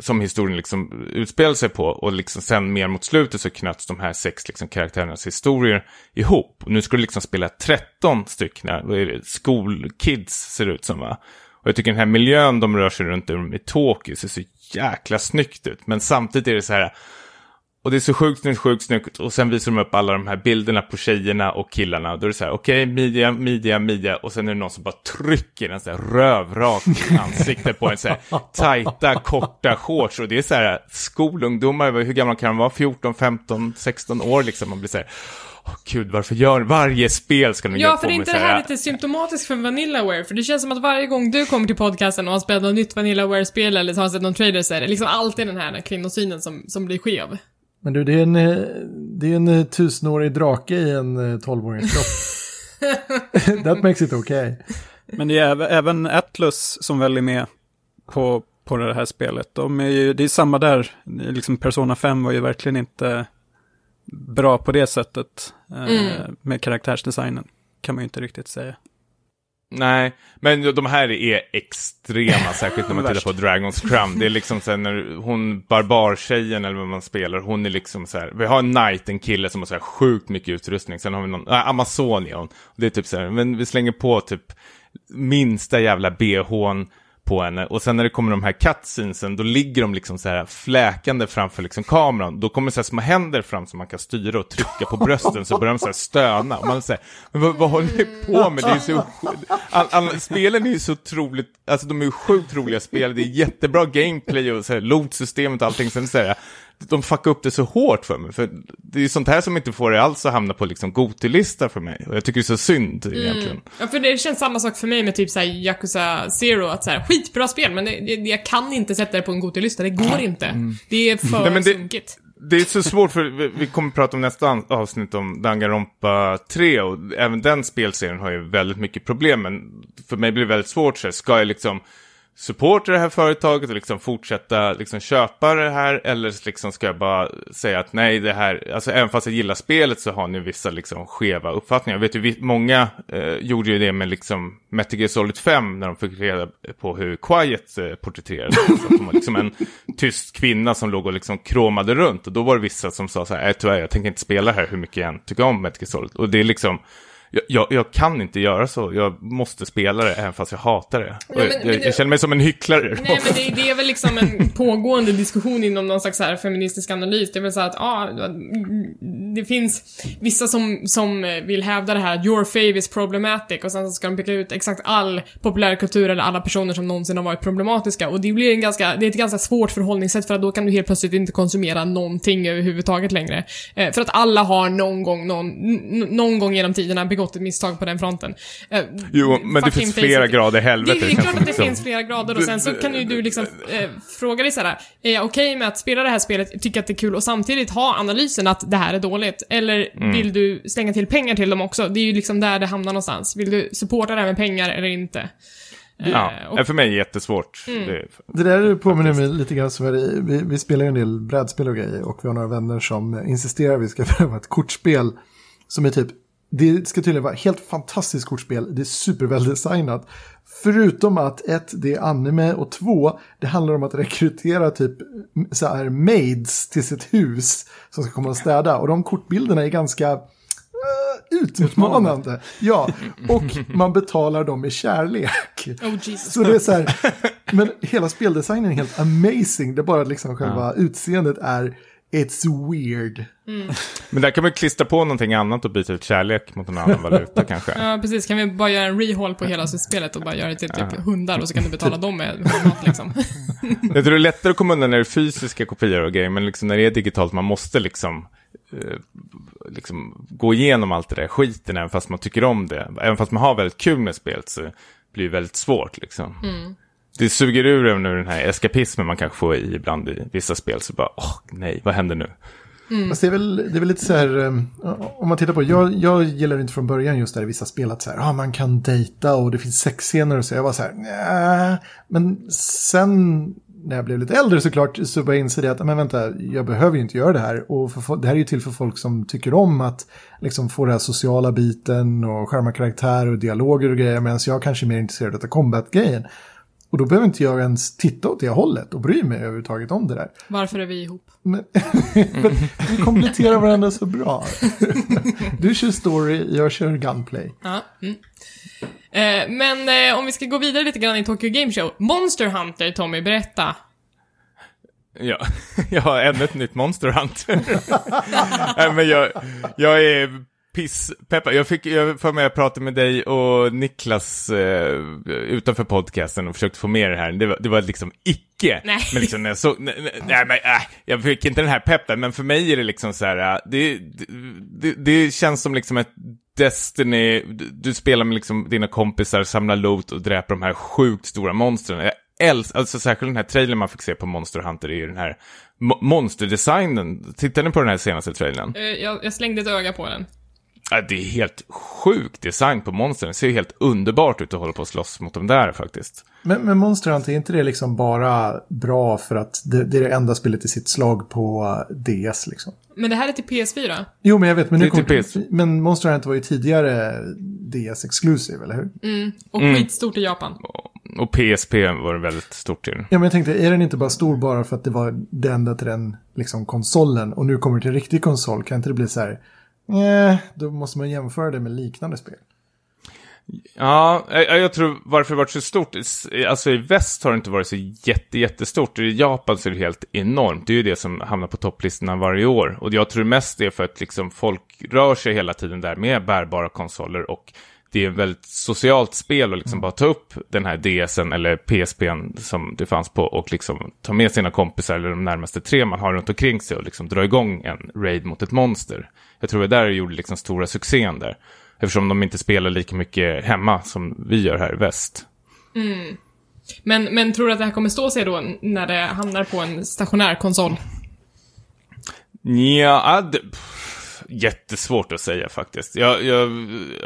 som historien liksom utspelar sig på. Och liksom sen mer mot slutet så knöts de här sex liksom, karaktärernas historier ihop. Och nu ska du liksom spela 13 stycken, vad är det, skolkids ser det ut som va? Och jag tycker den här miljön de rör sig runt i Tokyo ser så jäkla snyggt ut. Men samtidigt är det så här, och det är så sjukt snyggt, sjukt snyggt. Och sen visar de upp alla de här bilderna på tjejerna och killarna. Då är det så här, okej, okay, midja, midja, midja. Och sen är det någon som bara trycker en så här rövrakt ansikte på en så här tajta, korta shorts. Och det är så här skolungdomar, hur gamla kan de vara? 14, 15, 16 år liksom. Man blir så här, oh, gud, varför gör varje spel ska de Ja, för är inte det här lite symptomatiskt för Vanillaware? För det känns som att varje gång du kommer till podcasten och har spelat något nytt Vanillaware-spel eller har sett någon trailer så är det liksom alltid den här kvinnosynen som, som blir skev. Men du, det är en, eh, det är en eh, tusenårig drake i en eh, tolvårings kropp. (laughs) That makes it okay. Men det är även Atlus som väl är med på, på det här spelet. De är ju, det är samma där. Liksom Persona 5 var ju verkligen inte bra på det sättet mm. med karaktärsdesignen. Kan man ju inte riktigt säga. Nej, men de här är extrema, (laughs) särskilt när man tittar på Dragon's Crown. Det är liksom så här när hon, barbartjejen eller vad man spelar, hon är liksom så här, vi har en knight, en kille som har så här sjukt mycket utrustning. Sen har vi någon, äh, Amazonion. Det är typ så här, men vi slänger på typ minsta jävla bhn på henne. Och sen när det kommer de här cutscenesen, då ligger de liksom så här fläkande framför liksom kameran. Då kommer så här små händer fram som man kan styra och trycka på brösten så börjar de så här stöna. Och man säger, men vad, vad håller ni på med? Det är så, all, all, spelen är ju så otroligt, alltså de är ju sjukt roliga spel. Det är jättebra gameplay och så här, lootsystemet och allting. Sen säger de fuckar upp det så hårt för mig. För det är sånt här som inte får det alls att hamna på liksom Gotilista för mig. Och jag tycker det är så synd mm. egentligen. Ja, för det känns samma sak för mig med typ såhär Yakuza Zero. Att såhär, skitbra spel, men det, det, jag kan inte sätta det på en Gotilista. Det går inte. Mm. Det är för Nej, sunkigt. Det är så svårt för vi, vi kommer prata om nästa avsnitt om Danganronpa 3 och även den spelserien har ju väldigt mycket problem men för mig blir det väldigt svårt så ska jag liksom supporta det här företaget och liksom fortsätta liksom köpa det här eller liksom ska jag bara säga att nej det här, alltså även fast jag gillar spelet så har ni vissa liksom skeva uppfattningar. Jag vet ju, många eh, gjorde ju det med liksom Metal Gear Solid 5 när de fick reda på hur Quiet eh, porträtterades. Alltså, så de var liksom en (laughs) tyst kvinna som låg och liksom kromade runt och då var det vissa som sa så här, äh, tyvärr jag tänker inte spela här hur mycket jag än tycker om Metal Gear Solid. Och det är liksom jag, jag, kan inte göra så. Jag måste spela det även fast jag hatar det. Ja, men, jag, men det... jag, känner mig som en hycklare. Nej, men det, det, är väl liksom en pågående diskussion inom någon slags här feministisk analys. Det är väl så att, ja, ah, det finns vissa som, som vill hävda det här, your fave is problematic, och sen så ska de peka ut exakt all populärkultur eller alla personer som någonsin har varit problematiska. Och det blir en ganska, det är ett ganska svårt förhållningssätt för att då kan du helt plötsligt inte konsumera någonting överhuvudtaget längre. Eh, för att alla har någon gång, någon, någon gång genom tiderna begått begått ett misstag på den fronten. Uh, jo, men det finns flera grader helvete. Det, det är klart att det liksom. finns flera grader och sen så kan ju du liksom eh, fråga dig såhär, är jag okej okay med att spela det här spelet, tycka att det är kul och samtidigt ha analysen att det här är dåligt? Eller mm. vill du slänga till pengar till dem också? Det är ju liksom där det hamnar någonstans. Vill du supporta det här med pengar eller inte? Ja, uh, och, för mig är det jättesvårt. Mm. Det, det där påminner mig lite grann som vi, vi spelar en del brädspel och grejer och vi har några vänner som insisterar att vi ska (laughs) pröva ett kortspel som är typ det ska tydligen vara helt fantastiskt kortspel. Det är superväldesignat. Förutom att ett, det är anime och två, det handlar om att rekrytera typ så här maids till sitt hus som ska komma och städa. Och de kortbilderna är ganska uh, utmanande. Ja, och man betalar dem med kärlek. Oh Jesus. Så det är så här, men hela speldesignen är helt amazing. Det är bara liksom själva utseendet är, it's weird. Men där kan man klistra på någonting annat och byta ut kärlek mot en annan valuta (laughs) kanske. Ja, precis. Kan vi bara göra en rehaul på hela spelet och bara göra det till typ hundar och så kan du betala dem med (laughs) mat liksom. Jag tror det är lättare att komma undan när det är fysiska kopior och grejer, men liksom när det är digitalt, man måste liksom, eh, liksom gå igenom allt det där skiten, även fast man tycker om det. Även fast man har väldigt kul med spelet så blir det väldigt svårt liksom. Det suger ur en ur den här eskapismen man kanske får i ibland i vissa spel, så bara, åh nej, vad händer nu? Fast det är, väl, det är väl lite så här, um, om man tittar på, jag, jag gillar inte från början just där i vissa spel att så här, ah, man kan dejta och det finns sexscener och så. Jag var så här, nja. Men sen när jag blev lite äldre såklart så började jag inse det att, men vänta, jag behöver ju inte göra det här. Och för, det här är ju till för folk som tycker om att liksom få den här sociala biten och skärma karaktär och dialoger och grejer, medan jag kanske är mer intresserad av combat-grejen. Och då behöver inte jag ens titta åt det hållet och bry mig överhuvudtaget om det där. Varför är vi ihop? Men, (laughs) men vi kompletterar varandra så bra. (laughs) Du kör story, jag kör gunplay. Ja. Mm. Eh, men eh, om vi ska gå vidare lite grann i Tokyo Game Show. Monster Hunter, Tommy, berätta. Ja, (laughs) jag har ännu ett nytt Monster Hunter. Nej, men jag, jag är pisspeppad. Jag fick jag för mig att prata med dig och Niklas eh, utanför podcasten och försökte få med det här. Det var, det var liksom icke. Nej. Men liksom när jag såg, nej, nej, men äh, jag fick inte den här peppen, men för mig är det liksom så här, äh, det, det, det känns som liksom ett Destiny, du, du spelar med liksom dina kompisar, samlar loot och dräper de här sjukt stora monstren. Jag älskar, alltså särskilt den här trailern man fick se på Monster Hunter är ju den här mo- monsterdesignen. Tittade ni på den här senaste trailern? Eh, jag, jag slängde ett öga på den. Ja, det är helt sjuk design på monstren. Det ser ju helt underbart ut att hålla på och slåss mot dem där faktiskt. Men, men Monster Hunter, är inte det liksom bara bra för att det, det är det enda spelet i sitt slag på DS liksom? Men det här är till PS4. Jo, men jag vet, men, nu Det är kommer, till PS. men Monster Hunter var ju tidigare DS Exclusive, eller hur? Och Mm. skitstort i Japan. Och PSP var väldigt stort till. Ja, men jag tänkte, är den inte bara stor bara för att det var det enda till den liksom, konsolen och nu kommer det till en riktig konsol? Kan inte det bli så här, nej, då måste man jämföra det med liknande spel. Ja, jag, jag tror varför det varit så stort, alltså i väst har det inte varit så jätte, jättestort. I Japan så är det helt enormt. Det är ju det som hamnar på topplistorna varje år. Och jag tror mest det är för att liksom folk rör sig hela tiden där med bärbara konsoler och det är ett väldigt socialt spel att liksom bara ta upp den här DSen eller PSPn som det fanns på och liksom ta med sina kompisar eller de närmaste tre man har runt omkring sig och liksom dra igång en raid mot ett monster. Jag tror det där gjorde liksom stora succén där. Eftersom de inte spelar lika mycket hemma som vi gör här i väst. Men, men tror du att det här kommer stå sig då när det hamnar på en stationär konsol? Ja, det, pff, jättesvårt att säga faktiskt. Jag, jag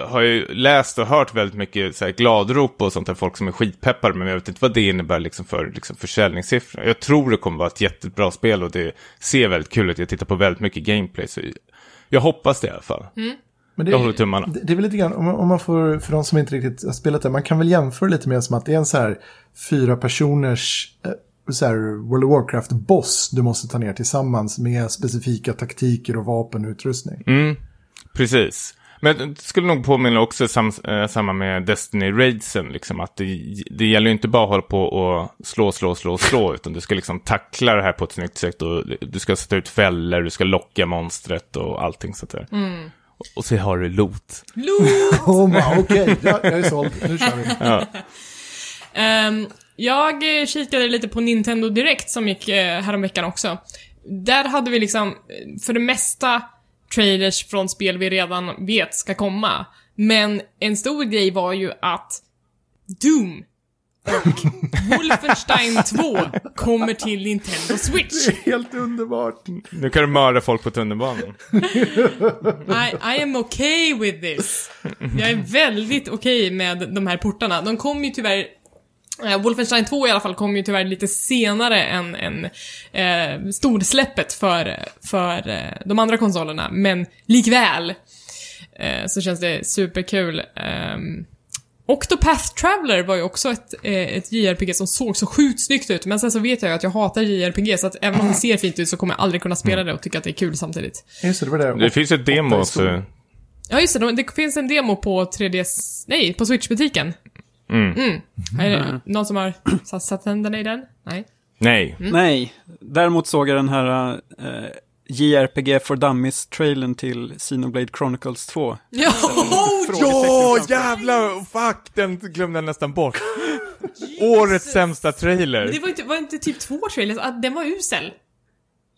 har ju läst och hört väldigt mycket så här gladrop och sånt där, folk som är skitpeppade, men jag vet inte vad det innebär liksom för liksom försäljningssiffror. Jag tror det kommer vara ett jättebra spel och det ser väldigt kul ut. Jag tittar på väldigt mycket gameplay, så jag hoppas det i alla fall. Men det, Jag håller tummarna. Det, det är väl lite grann, om man, om man får, för de som inte riktigt har spelat det, man kan väl jämföra lite mer som att det är en så här fyra personers eh, så här World of Warcraft-boss du måste ta ner tillsammans med specifika taktiker och vapen och utrustning. Mm, precis. Men det skulle nog påminna också sam, eh, samma med Destiny Raidsen, liksom att det, det gäller ju inte bara att hålla på och slå, slå, slå, slå, (laughs) utan du ska liksom tackla det här på ett snyggt sätt och du ska sätta ut fällor, du ska locka monstret och allting sånt där. Och, och så har du loot. Loot! (laughs) Oh, Okej, (laughs) ja, jag är såld. Nu kör vi. Ja. Ehm, jag eh, kikade lite på Nintendo Direct som gick eh, häromveckan också. Där hade vi liksom, eh, för det mesta, trailers från spel vi redan vet ska komma. Men en stor grej var ju att Doom och (laughs) Wolfenstein 2 kommer till Nintendo Switch. Det är helt underbart. Nu kan du mörda folk på tunnelbanan. (laughs) I, I am okay with this. Jag är väldigt okej med de här portarna. De kom ju tyvärr eh, Wolfenstein 2 i alla fall kom ju tyvärr lite senare än, än eh, storsläppet för, för eh, de andra konsolerna, men likväl eh, så känns det superkul. Um, Octopath Traveler var ju också ett, eh, ett JRPG som såg så sjukt snyggt ut, men sen så vet jag ju att jag hatar JRPG, så att även om det ser fint ut så kommer jag aldrig kunna spela det och tycka att det är kul samtidigt. Just det, det var det. Det finns ett demo också. Ja, just det. de- Det finns en demo på 3DS... Nej, på Switch-butiken. Mm. Mm. Är det någon som har satt, satt händerna i den? Nej. Nej. Nej, däremot såg jag den här eh, JRPG for Dummies-trailern till Xenoblade Chronicles 2. Ja, Ja, jävlar! Fuck, den glömde jag nästan bort. Årets sämsta Men trailer. det var inte, var inte typ två trailers? Ah, Den var usel.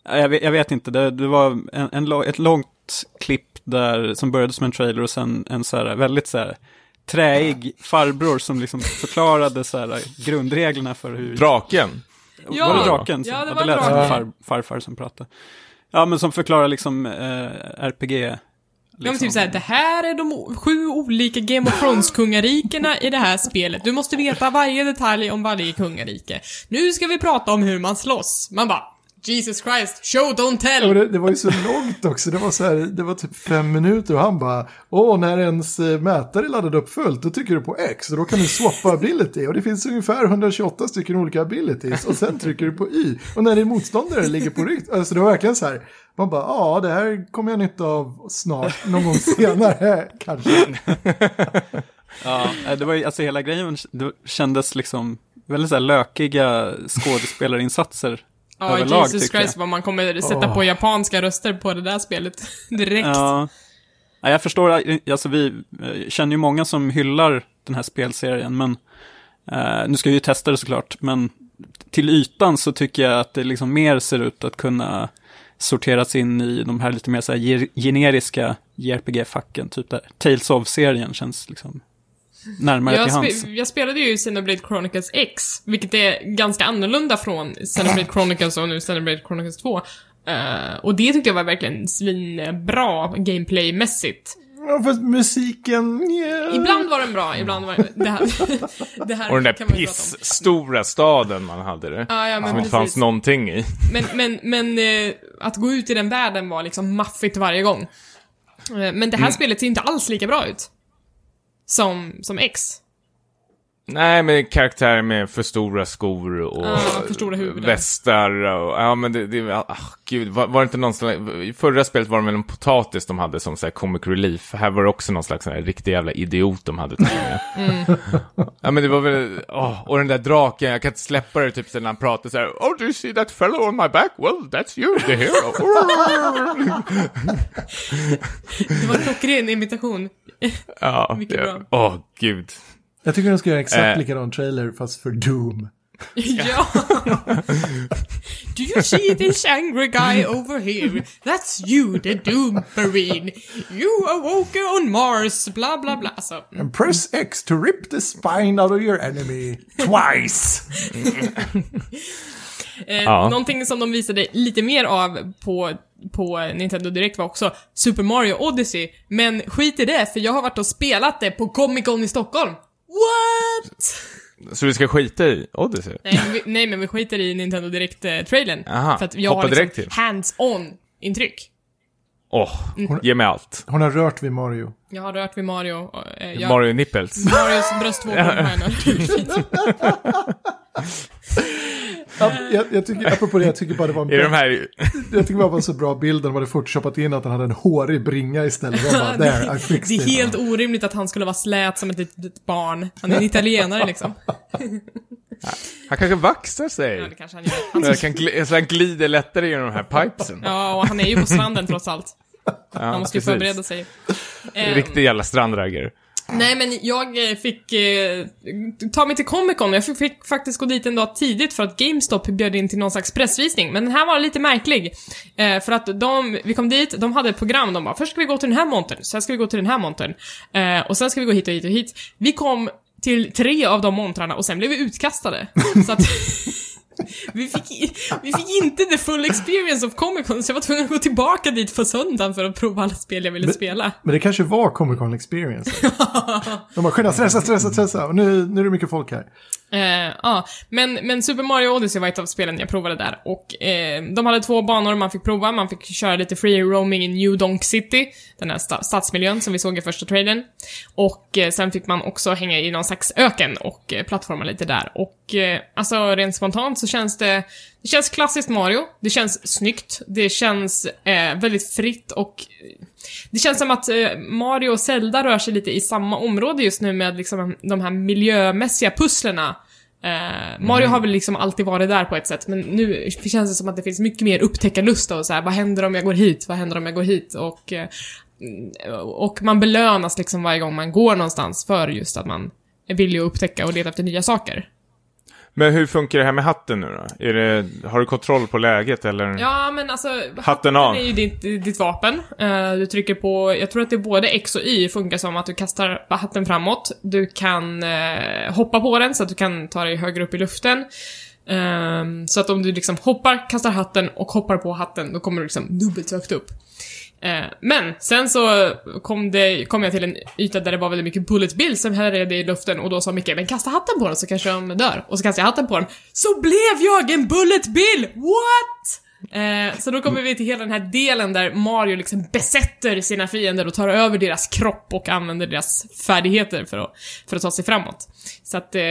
Ja, Jag vet, jag vet inte, det, det var en, en, ett långt klipp där, som började som en trailer och sen en så här väldigt så här träig farbror som liksom förklarade så här grundreglerna för hur... Draken. Ja. Var det draken? Som, Ja, det ja, var lät som draken. far, farfar som pratade. Ja, men som förklarar liksom eh, RPG. Ja, men liksom. typ såhär, det här är de sju olika Game of Thrones-kungarikena i det här spelet. Du måste veta varje detalj om varje kungarike. Nu ska vi prata om hur man slåss. Man bara, Jesus Christ, show don't Ja, tell! det, det var ju så långt också. Det var, så här, det var typ fem minuter och han bara, åh, när ens eh, mätare är laddad upp fullt, då trycker du på X och då kan du swappa ability. Och det finns ungefär 128 stycken olika abilities. Och sen trycker du på Y. Och när din motståndare ligger på rygg, alltså det var verkligen så här, man bara, ja, det här kommer jag nytta av snart, någon gång senare (laughs) kanske. Ja, eh, det var ju, alltså hela grejen det kändes liksom väldigt så här lökiga skådespelarinsatser Ja, överlag Jesus Christ jag. vad man kommer sätta Åh. på japanska röster på det där spelet. (laughs) Direkt. Ja. ja, jag förstår, alltså vi eh, känner ju många som hyllar den här spelserien, men eh, nu ska vi ju testa det såklart, men till ytan så tycker jag att det liksom mer ser ut att kunna sorteras in i de här lite mer så här ge- generiska JRPG-facken, typ där Tales of-serien känns liksom närmare Jag, till hands. spe- jag spelade ju Xenoblade Chronicles X, vilket är ganska annorlunda från Xenoblade (clears throat) Chronicles och nu Xenoblade Chronicles 2. Eh, och det tyckte jag var verkligen svinbra gameplaymässigt. Ja, fast musiken, yeah. Ibland var den bra, ibland var det här... (laughs) det här Och den där piss-stora staden man hade det. Ja, ja, men som inte fanns någonting i. Men, men, men eh, att gå ut i den världen var liksom maffigt varje gång. Eh, men det Mm. här spelet ser inte alls lika bra ut. Som, som X. Nej, men karaktärer med för stora skor och Ja, för stora västar och, ja men det, det ah, gud, var, var det inte någon slags, i förra spelet var det väl en potatis de hade som så här comic relief, här var det också någon slags sån här riktig jävla idiot de hade. (laughs) Mm. Ja men det var väl, åh, och den där draken, jag kan inte släppa det typ när han pratar så här, oh do you see that fellow on my back? Well, that's you, the hero. (laughs) (laughs) Det var en klockren imitation. ja, Mycket det- bra. åh gud. Jag tycker de ska göra exakt Eh. likadan trailer fast för Doom. (laughs) ja. Do you see this angry guy over here? That's you, the Doom Marine. You awoke on Mars, bla bla bla. Alltså, And press X to rip the spine out of your enemy twice. (laughs) Eh, Ja. Någonting som de visade lite mer av på, på Nintendo Direkt var också Super Mario Odyssey. Men skit i det, för jag har varit och spelat det på Comic Con i Stockholm. What? Så vi ska skita i Odyssey? Nej, men vi, nej, men vi skiter i Nintendo Direkt-trailern. Aha, för att jag hoppa har direkt liksom till. hands-on intryck. Åh, Mm. ge mig allt. Hon har rört vid Mario. Jag har rört vid Mario. Och, eh, jag, Mario Nipples. Marios bröstvårtor (laughs) (laughs) jag jag, tycker, apropå det, jag tycker bara det var en Är de här... jag tycker bara det var så bra bild. De hade photoshopat in att han hade en hårig bringa istället. Bara, (laughs) Det är it. helt orimligt att han skulle vara slät som ett litet barn. Han är en italienare liksom. Han kanske vaxar sig. Ja, det kanske han gör. Han, Så, kan gl- så han glider lättare genom de här pipesen. ja, och han är ju på stranden trots allt. Ja, Han måste ju precis. förbereda sig. Riktig jävla strandragger. Nej, men jag eh, fick eh, ta mig till Comic Con. Jag fick, fick faktiskt gå dit en dag tidigt för att GameStop bjöd in till någon slags pressvisning. Men den här var lite märklig. Eh, för att de, vi kom dit, de hade ett program. De bara, först ska vi gå till den här montern, sen ska vi gå till den här montern. Eh, och sen ska vi gå hit och hit och hit. Vi kom till tre av de montrarna och sen blev vi utkastade. (laughs) Så att... Vi fick, vi fick inte the full experience of Comic Con, så jag var tvungen att gå tillbaka dit på söndagen för att prova alla spel jag ville Men- spela. Men det kanske var Comic Con experience. (laughs) De bara, skynda, stressa, stressa, stressa. Och nu, nu är det mycket folk här. Eh, ah. men, men Super Mario Odyssey var ett av spelen jag provade där och eh, de hade två banor man fick prova. Man fick köra lite free roaming i New Donk City, den här sta- stadsmiljön som vi såg i första trailern. Och eh, sen fick man också hänga i någon slags öken och eh, plattforma lite där. Och eh, alltså rent spontant så känns det, det känns klassiskt Mario, det känns snyggt, det känns eh, väldigt fritt och eh, det känns som att eh, Mario och Zelda rör sig lite i samma område just nu med liksom de här miljömässiga pusslerna. Eh, Mario har väl liksom alltid varit där på ett sätt, men nu känns det som att det finns mycket mer upptäckarlust och så här, vad händer om jag går hit? Vad händer om jag går hit? Och, eh, och man belönas liksom varje gång man går någonstans för just att man är villig att upptäcka och leta efter nya saker. Men hur funkar det här med hatten nu då? Är det, har du kontroll på läget eller? Ja, men alltså... Hatten av. är ju ditt, ditt vapen. Eh, du trycker på, jag tror att det är både X och Y funkar som att du kastar hatten framåt. Du kan eh, hoppa på den så att du kan ta dig högre upp i luften. Ehm, så att om du liksom hoppar, kastar hatten och hoppar på hatten, då kommer du liksom dubbelt så högt upp. Eh, men sen så kom, det, kom jag till en yta där det var väldigt mycket bullet bill som härjade i luften och då sa Micke men kasta hatten på den så kanske de dör. Och så kastade jag hatten på den. Så blev jag en bullet bill! What? Eh, så då kommer vi till hela den här delen där Mario liksom besätter sina fiender och tar över deras kropp och använder deras färdigheter för att, för att ta sig framåt. Så att, eh,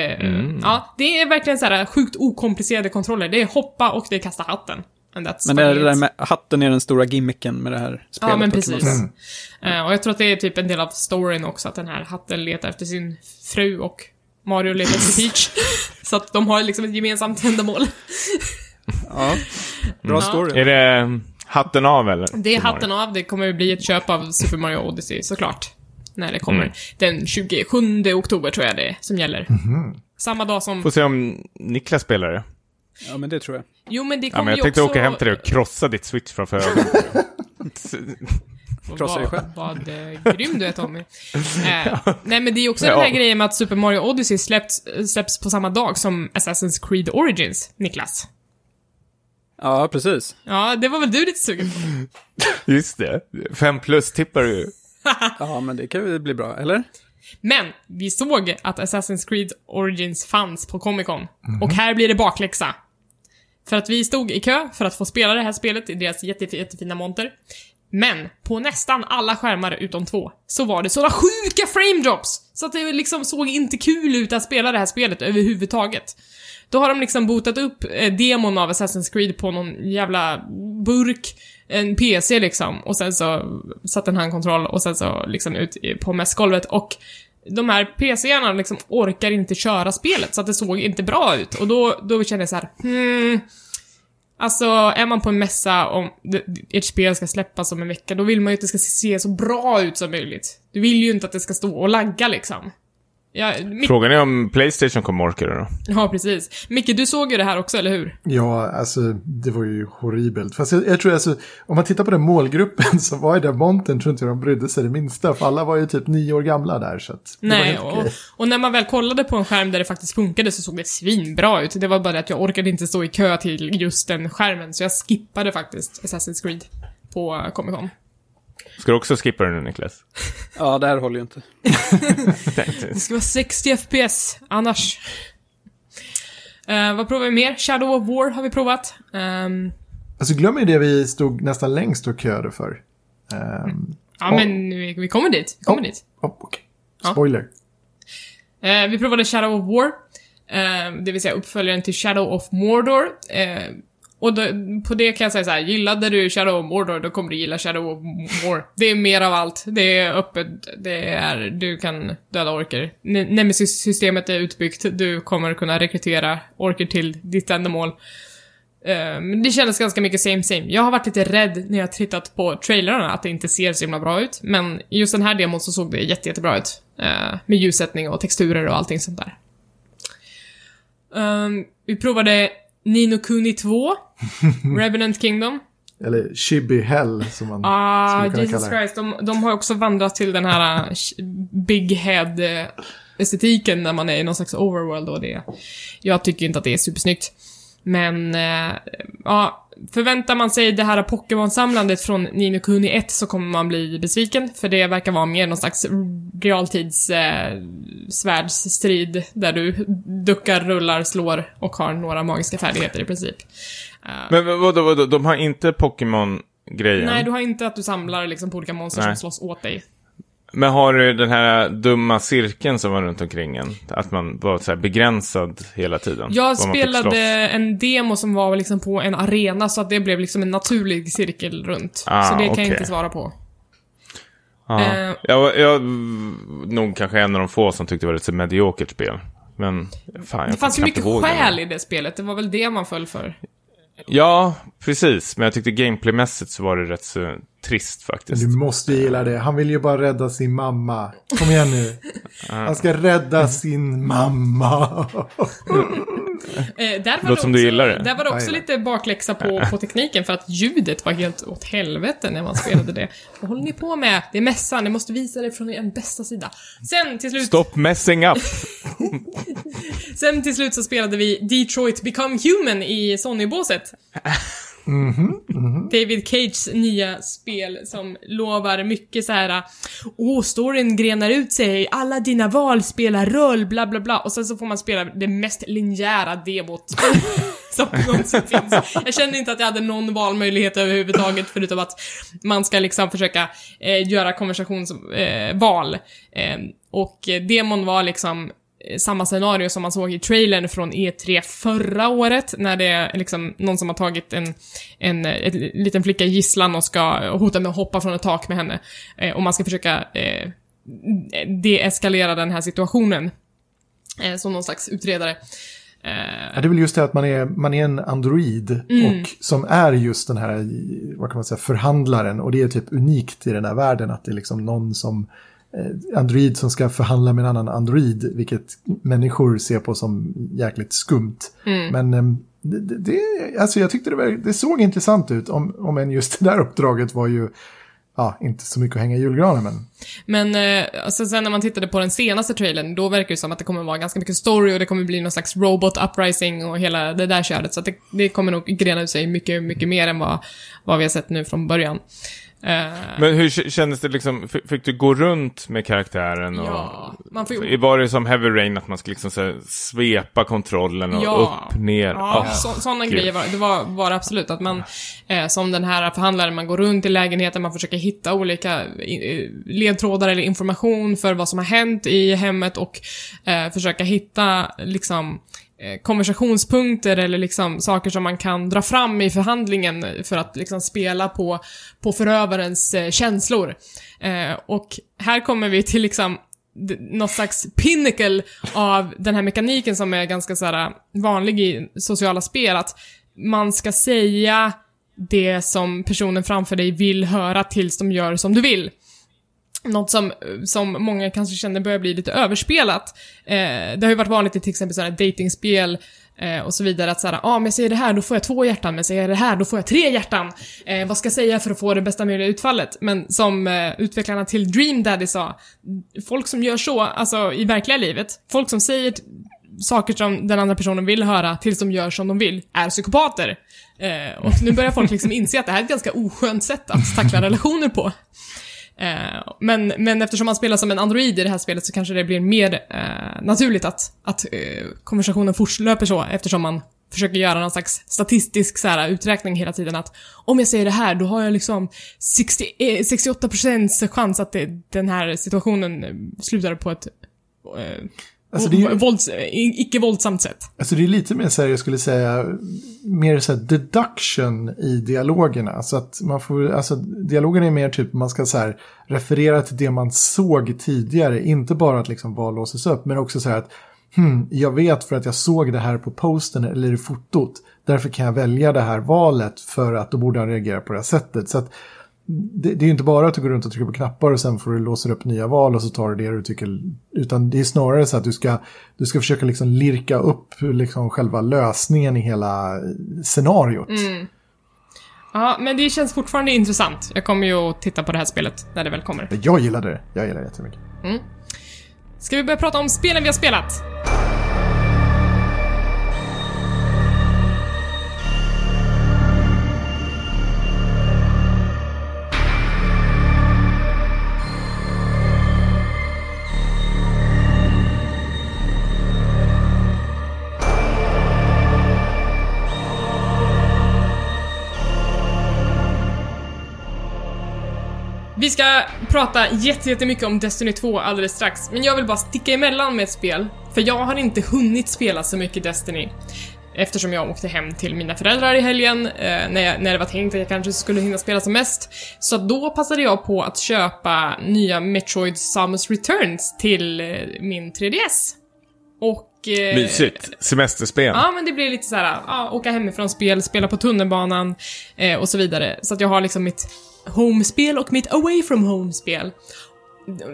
ja, det är verkligen så här sjukt okomplicerade kontroller. Det är hoppa och det är kasta hatten. Men det, är det där med hatten är den stora gimmicken med det här spelet. Ja, men precis. säga. Eh, och jag tror att det är typ en del av storyn också, att den här hatten letar efter sin fru och Mario letar efter Peach. (laughs) så att de har liksom ett gemensamt ändamål. Ja, bra Ja. story. Är det mm, hatten av eller? Det är hatten av, det kommer bli ett köp av Super Mario Odyssey såklart. När det kommer. Mm. Den 27 oktober tror jag det är, som gäller. Samma dag som... Får se om Niklas spelar det. Ja, men det tror jag. Jo men det Ja, kommer men jag ju tänkte också... åka hem till dig och krossa ditt switch framför ögonen. (laughs) Krossa dig Vad, själv. vad eh, grym du är Tommy. (laughs) Eh, nej men det är också Ja. den här grejen med att Super Mario Odyssey släpps, släpps på samma dag som Assassin's Creed Origins, Niklas. Ja, precis. Ja, det var väl du lite sugen på? (laughs) Just det. Fem plus tippar du. Ja, men det kan väl bli bra, eller? Men, vi såg att Assassin's Creed Origins fanns på Comic Con. Och här blir det bakläxa. För att vi stod i kö för att få spela det här spelet i deras jätte, jättefina monter. Men, på nästan alla skärmar utom två, så var det sådana sjuka frame drops! Så att det liksom såg inte kul ut att spela det här spelet överhuvudtaget. Då har de liksom botat upp eh, demon av Assassin's Creed på någon jävla burk, en PC liksom, och sen så satt en handkontroll och sen så liksom ut på mässgolvet och de här pc liksom orkar inte köra spelet så att det såg inte bra ut och då, då kände jag så här, hmm, Alltså, är man på en mässa om ert spel ska släppas om en vecka, då vill man ju att det ska se så bra ut som möjligt. Du vill ju inte att det ska stå och lagga liksom. Ja, Mick, Frågan är om Playstation kommer orka det då. ja precis. Micke, du såg ju det här också, eller hur? Ja, alltså det var ju horribelt. Fast jag, jag tror alltså, om man tittar på den målgruppen (laughs) så var ju den montern, tror inte jag de brydde sig det minsta. För alla var ju typ nio år gamla där. Så att Nej, och, och när man väl kollade på en skärm där det faktiskt funkade så såg det svinbra ut. Det var bara det att jag orkade inte stå i kö till just den skärmen, så jag skippade faktiskt Assassin's Creed på Comic Con. Ska du också skippa det nu Niklas? (laughs) Ja, det här håller ju inte. (laughs) Det ska vara 60 FPS, annars. Eh, vad provar vi mer? Shadow of War har vi provat. Ehm, Alltså glöm ju det vi stod nästan längst och köade för. Um, ja, men vi, vi kommer dit. Vi kommer Oh. dit. oh. Ja. Spoiler. Eh, vi provade Shadow of War, eh, det vill säga uppföljaren till Shadow of Mordor. Eh, och då, på det kan jag säga så här: gillade du Shadow of Mordor, då kommer du gilla Shadow of War. Det är mer av allt. Det är öppet, det är, du kan döda orker. Ne- Nemesis-systemet är utbyggt, du kommer kunna rekrytera orker till ditt ändamål. Eh, men det kändes ganska mycket same same. Jag har varit lite rädd när jag tittat på trailrarna att det inte ser så himla bra ut, men i just den här demon så såg det jätte, jättebra ut. Eh, med ljussättning och texturer och allting sånt där. Ehm, vi provade Nino Kuni 2, (laughs) Revenant Kingdom. Eller Chibi Hell som man Ah, skulle kunna Jesus kalla det. Christ, de, de har också vandrat till den här sh- Big Head-estetiken när man är i någon slags overworld och det. Jag tycker inte att det är supersnyggt. Men, eh, ja, förväntar man sig det här Pokémon-samlandet från Nino Kuni 1 så kommer man bli besviken, för det verkar vara mer någon slags realtids eh, svärdsstrid där du duckar, rullar, slår och har några magiska färdigheter i princip. Men vad- vadå, vadå, de har inte Pokémon-grejen? Nej, du har inte att du samlar liksom på olika monster Nej. som slåss åt dig. Men har du den här dumma cirkeln som var runt omkring en? Att man var så begränsad hela tiden? Jag spelade en demo som var liksom på en arena så att det blev liksom en naturlig cirkel runt. Ah, så det kan jag okej. inte svara på. Ja. Eh. Jag, jag nog kanske en av de få som tyckte det var ett så mediokert spel. Men fan, jag Det fanns ju mycket själ i det spelet, det var väl det man föll för. Ja, precis. Men jag tyckte gameplaymässigt så var det rätt så trist faktiskt. Du måste gilla det. Han vill ju bara rädda sin mamma. Kom igen nu. Han ska rädda sin mamma. Eh, där var Låter som också, du gillar det. Där var det också lite bakläxa på, på tekniken för att ljudet var helt åt helvete när man spelade det. Vad håller ni på med? Det är mässan, ni måste visa det från er bästa sida. Sen till slut, Stop messing up! (laughs) sen till slut så spelade vi Detroit Become Human i Sony-båset. Mm-hmm. David Cages nya spel som lovar mycket så här. Åh, storyn grenar ut sig, alla dina val spelar roll, bla bla bla. Och sen så får man spela det mest linjära demot (laughs) som någonsin finns. Jag kände inte att jag hade någon valmöjlighet överhuvudtaget förutom att man ska liksom försöka eh, göra konversationsval. Eh, eh, och demon var liksom samma scenario som man såg i trailern från E3 förra året, när det är liksom någon som har tagit en, en, en liten flicka i gisslan och ska hota med att hoppa från ett tak med henne. Eh, och man ska försöka eh, deeskalera den här situationen. Eh, som någon slags utredare. Eh, Ja, det är väl just det att man är, man är en android och som är just den här, vad kan man säga, förhandlaren. Och det är typ unikt i den här världen att det är liksom någon som, eh, android som ska förhandla med en annan android, vilket människor ser på som jäkligt skumt. Men eh, det, det, alltså jag tyckte det, var, det såg intressant ut, om, om än just (laughs) det där uppdraget var ju, ja, inte så mycket att hänga i julgranen, men Men eh, alltså, sen när man tittade på den senaste trailern, då verkar det som att det kommer vara ganska mycket story och det kommer bli någon slags robot uprising och hela det där köret. Så det, det kommer nog grena ut sig mycket, mycket mer än vad, vad vi har sett nu från början. Eh, Men hur kändes det liksom, fick du gå runt med karaktären och... ja, man får ju... Var det som Heavy Rain att man skulle liksom så svepa kontrollen och Ja. upp, ner? Ja, Ah, så, sådana grejer var det. Var, var absolut. Att man, eh, som den här förhandlaren, man går runt i lägenheten, man försöker hitta olika ledtrådar eller information för vad som har hänt i hemmet och eh, försöka hitta liksom Eh, konversationspunkter eller liksom saker som man kan dra fram i förhandlingen för att liksom spela på, på förövarens eh, känslor. Eh, och här kommer vi till liksom något slags pinnacle av den här mekaniken som är ganska så här eh, vanlig i sociala spel, att man ska säga det som personen framför dig vill höra tills de gör som du vill. Något som, som många kanske känner börjar bli lite överspelat. Eh, det har ju varit vanligt i till exempel sådana datingspel eh, och så vidare att såhär, ja ah, om jag säger det här då får jag två hjärtan, men säger jag det här då får jag tre hjärtan. Eh, vad ska jag säga för att få det bästa möjliga utfallet? Men som eh, utvecklarna till Dream Daddy sa, folk som gör så, alltså i verkliga livet, folk som säger saker som den andra personen vill höra tills de gör som de vill, är psykopater. Eh, och nu börjar folk liksom inse att det här är ett ganska oskönt sätt att tackla relationer på. Eh, men, men eftersom man spelar som en android i det här spelet så kanske det blir mer eh, naturligt att, att eh, konversationen fortlöper så eftersom man försöker göra någon slags statistisk så här, uträkning hela tiden att om jag säger det här då har jag liksom 60, eh, 68% chans att det, den här situationen eh, slutar på ett eh, Alltså ju- vålds, icke-våldsamt sätt. Alltså det är lite mer så här, jag skulle säga, mer så här deduction i dialogerna. Så att man får, alltså dialogen är mer typ, man ska så här referera till det man såg tidigare. Inte bara att liksom vad låses upp, men också så här att hmm, jag vet för att jag såg det här på posten eller i fotot. Därför kan jag välja det här valet för att då borde han reagera på det här sättet. Så att det, det är ju inte bara att du går runt och trycker på knappar och sen får du låsa upp nya val och så tar du det du tycker. Utan det är snarare så att du ska, du ska försöka liksom lirka upp liksom själva lösningen i hela scenariot. Ja, men det känns fortfarande intressant. Jag kommer ju att titta på det här spelet när det väl kommer. Jag gillade det. Jag gillar det jättemycket. Ska vi börja prata om spelen vi har spelat? Vi ska prata jätte- jättemycket om Destiny 2 alldeles strax, men jag vill bara sticka emellan med ett spel, för jag har inte hunnit spela så mycket Destiny. Eftersom jag åkte hem till mina föräldrar i helgen, eh, när, jag, när det var tänkt att jag kanske skulle hinna spela som mest. Så då passade jag på att köpa nya Metroid Samus Returns till eh, min 3DS. Och... Eh, Mysigt. Semesterspel. Ja, men det blir lite så här, ja, åka hemifrån spel, spela på tunnelbanan eh, och så vidare. Så att jag har liksom mitt home-spel och mitt away from home-spel.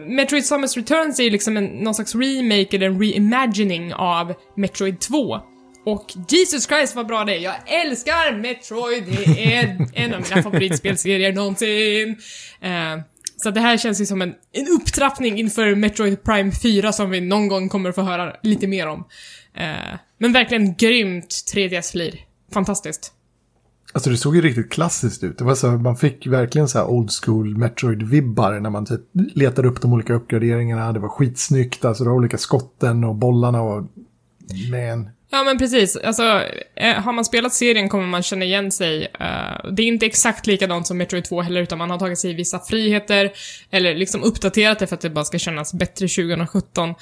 Metroid Samus Returns är ju liksom en, någon slags remake eller en reimagining av Metroid 2. Och Jesus Christ vad bra det är! Jag älskar Metroid! Det är (laughs) en av mina favoritspelserier någonsin! Eh, så det här känns ju som en, en upptrappning inför Metroid Prime 4 som vi någon gång kommer få höra lite mer om. Eh, men verkligen grymt 3DS-lir. Fantastiskt. Alltså det såg ju riktigt klassiskt ut. Det var så, man fick verkligen så här old school Metroid-vibbar när man typ letade upp de olika uppgraderingarna. Det var skitsnyggt, alltså de olika skotten och bollarna och... Man. Ja men precis, alltså eh, har man spelat serien kommer man känna igen sig. Eh, det är inte exakt likadant som Metroid 2 heller, utan man har tagit sig vissa friheter, eller liksom uppdaterat det för att det bara ska kännas bättre 2017.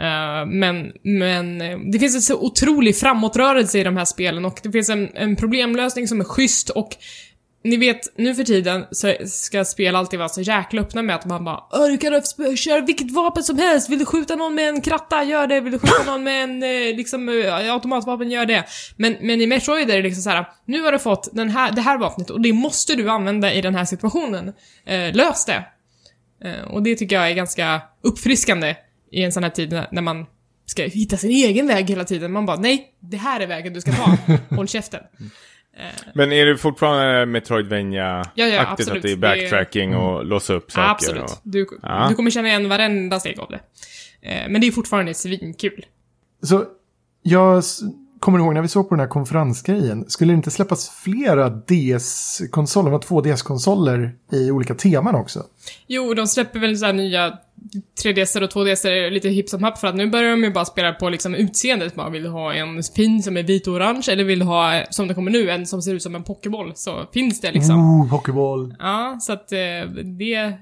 Uh, men, men eh, det finns en så otrolig framåtrörelse i de här spelen och det finns en, en problemlösning som är schysst och ni vet, nu för tiden så ska spel alltid vara så jäkla öppna med att man bara öh, du kan köra vilket vapen som helst, vill du skjuta någon med en kratta, gör det, vill du skjuta någon med en eh, liksom automatvapen, gör det. Men, men i Metroid är det liksom så här: nu har du fått den här, det här vapnet och det måste du använda i den här situationen. Eh, lös det. Eh, och det tycker jag är ganska uppfriskande i en sån här tid när man ska hitta sin egen väg hela tiden. Man bara, nej, det här är vägen du ska ta. (laughs) Håll käften. Men är det fortfarande Metroidvania-aktigt Ja, ja, att absolut. det är backtracking och låsa upp saker? Absolut. Och... Du, Ja. du kommer känna igen varenda steg av det. Eh, men det är fortfarande svinkul. Så jag kommer ihåg när vi såg på den här konferensgrejen. Skulle det inte släppas flera DS-konsoler, det var två DS-konsoler i olika teman också? Jo, de släpper väl så här nya 3DS och 2DS lite hipp som happ för att nu börjar de ju bara spela på liksom utseendet. Bara, vill du ha en fin som är vit och orange eller vill du ha, som det kommer nu, en som ser ut som en pokéboll? Så finns det liksom. Ooh, Pokéboll. Ja, så att eh, det...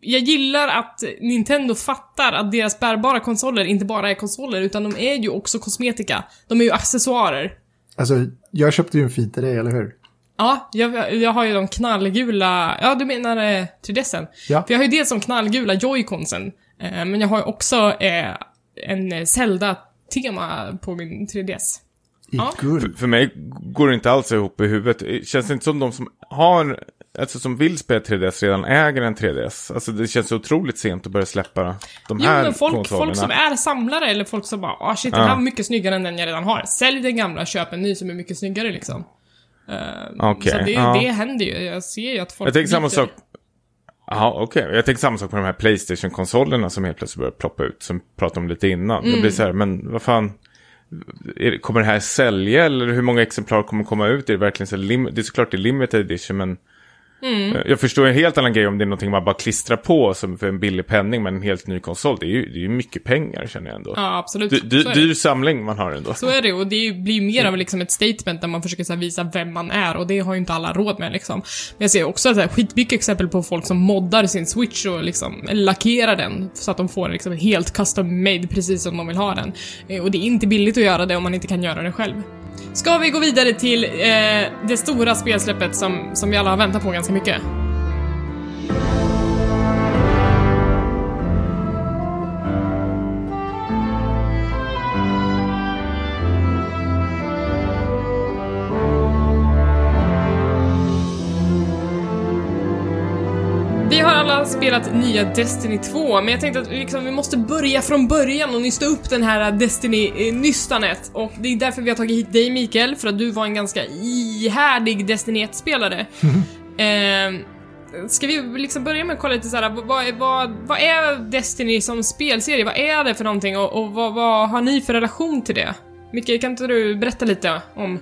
Jag gillar att Nintendo fattar att deras bärbara konsoler inte bara är konsoler, utan de är ju också kosmetika. De är ju accessoarer. Alltså, jag köpte ju en fin till dig, eller hur? Ja, jag, jag har ju de knallgula... Ja, du menar eh, 3DSen? Ja. För jag har ju dels de knallgula joyconsen, eh, men jag har ju också eh, en Zelda-tema på min 3DS. I Ja. guld. För mig går det inte alls ihop i huvudet. Känns det inte som de som har, alltså som vill spela 3DS redan äger en 3DS? Alltså det känns så otroligt sent att börja släppa de Jo, här men folk, konsolerna. folk som är samlare eller folk som bara ah shit, den Ja. här var mycket snyggare än den jag redan har. Sälj den gamla, köp en ny som är mycket snyggare liksom. Uh, Okej, så det, ja. det händer ju. Jag ser ju att folk Jag tänker samma sak. Ja, okej. Jag tänker samma sak på de här Playstation-konsolerna som helt plötsligt börjar ploppa ut, som vi pratade om lite innan. Mm. Det blir så här, men vad fan. Det- kommer det här sälja eller hur många exemplar kommer komma ut? Är det verkligen så lim- Det är såklart det är limited edition, men Mm. eh, jag förstår en helt annan grej om det är någonting man bara klistrar på som för en billig penning med en helt ny konsol. Det är ju, det är ju mycket pengar känner jag ändå. Ja, absolut. Du, du, dyr samling man har ändå. Så är det och det blir ju mer av liksom ett statement där man försöker så visa vem man är och det har ju inte alla råd med liksom. Men jag ser också så här, skitmycket exempel på folk som moddar sin switch och liksom lackerar den så att de får liksom helt custom made precis som de vill ha den. Eh, Och det är inte billigt att göra det om man inte kan göra det själv. Ska vi gå vidare till eh, det stora spelsläppet som, som vi alla har väntat på ganska mycket? Spelat nya Destiny 2, men jag tänkte att liksom, vi måste börja från början och nysta upp den här Destiny-nystanet. Och det är därför vi har tagit hit dig Mikael, för att du var en ganska ihärdig Destiny 1-spelare. (laughs) eh, ska vi liksom börja med att kolla lite såhär, vad, vad, är- vad, vad är Destiny som spelserie? Vad är det för någonting och, och vad, vad har ni för relation till det? Mikael, kan inte du berätta lite om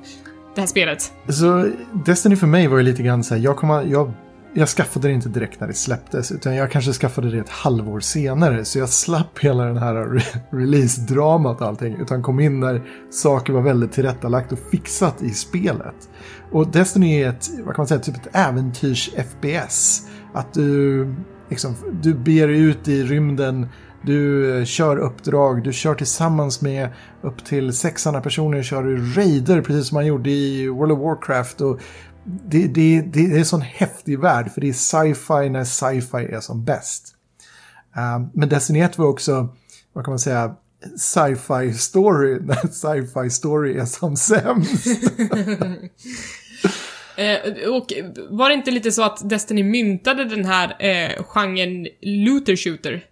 det här spelet? Så Destiny för mig var ju lite grann så här, jag, kommer, jag, jag skaffade det inte direkt när det släpptes, utan jag kanske skaffade det ett halvår senare, så jag slapp hela den här re- release-dramat och allting, utan kom in när saker var väldigt tillrättalagt och fixat i spelet. Och Destiny är ett, vad kan man säga, typ ett äventyrs-FPS. Att du, liksom, du ber ut i rymden Du eh, kör uppdrag, du kör tillsammans med upp till sex andra personer, kör du raider precis som man gjorde i World of Warcraft. Och det, det, det är en sån häftig värld för det är sci-fi när sci-fi är som bäst. Um, men Destiny 1 var också, vad kan man säga, sci-fi story (laughs) när sci-fi story är som sämst. (laughs) Eh, och var det inte lite så att Destiny myntade den här eh, genren looter shooter?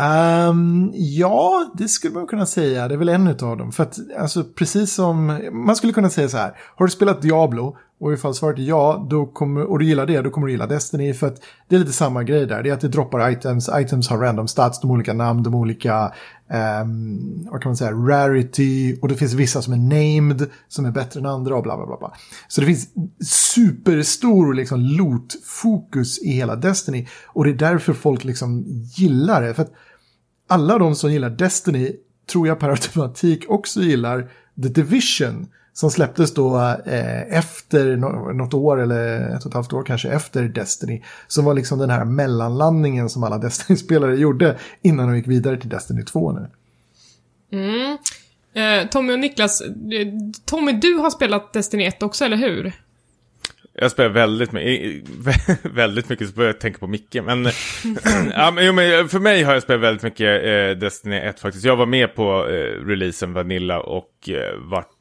Um, ja, det skulle man kunna säga. Det är väl en av dem. För att, alltså, precis som, man skulle kunna säga så här. Har du spelat Diablo och ifall svaret är ja, då kommer, och du gillar det, då kommer du gilla Destiny. För att det är lite samma grej där. Det är att det droppar items, items har random stats, de olika namn, de olika, um, vad kan man säga, rarity. Och det finns vissa som är named, som är bättre än andra och bla bla bla. bla. Så det finns superstor liksom loot-fokus i hela Destiny. Och det är därför folk liksom gillar det. För att alla de som gillar Destiny tror jag per automatik också gillar The Division som släpptes då eh, efter no något år eller ett och ett halvt år kanske efter Destiny. Som var liksom den här mellanlandningen som alla (laughs) Destiny-spelare gjorde innan de gick vidare till Destiny 2 nu. Mm. Eh, Tommy och Niklas, eh, Tommy du har spelat Destiny 1 också, eller hur? Jag spelar väldigt mycket, (laughs) väldigt mycket så börjar jag tänka på Micke. Men, (clears throat) ja, men, jo, men för mig har jag spelat väldigt mycket eh, Destiny 1 faktiskt. Jag var med på eh, releasen Vanilla och eh, vart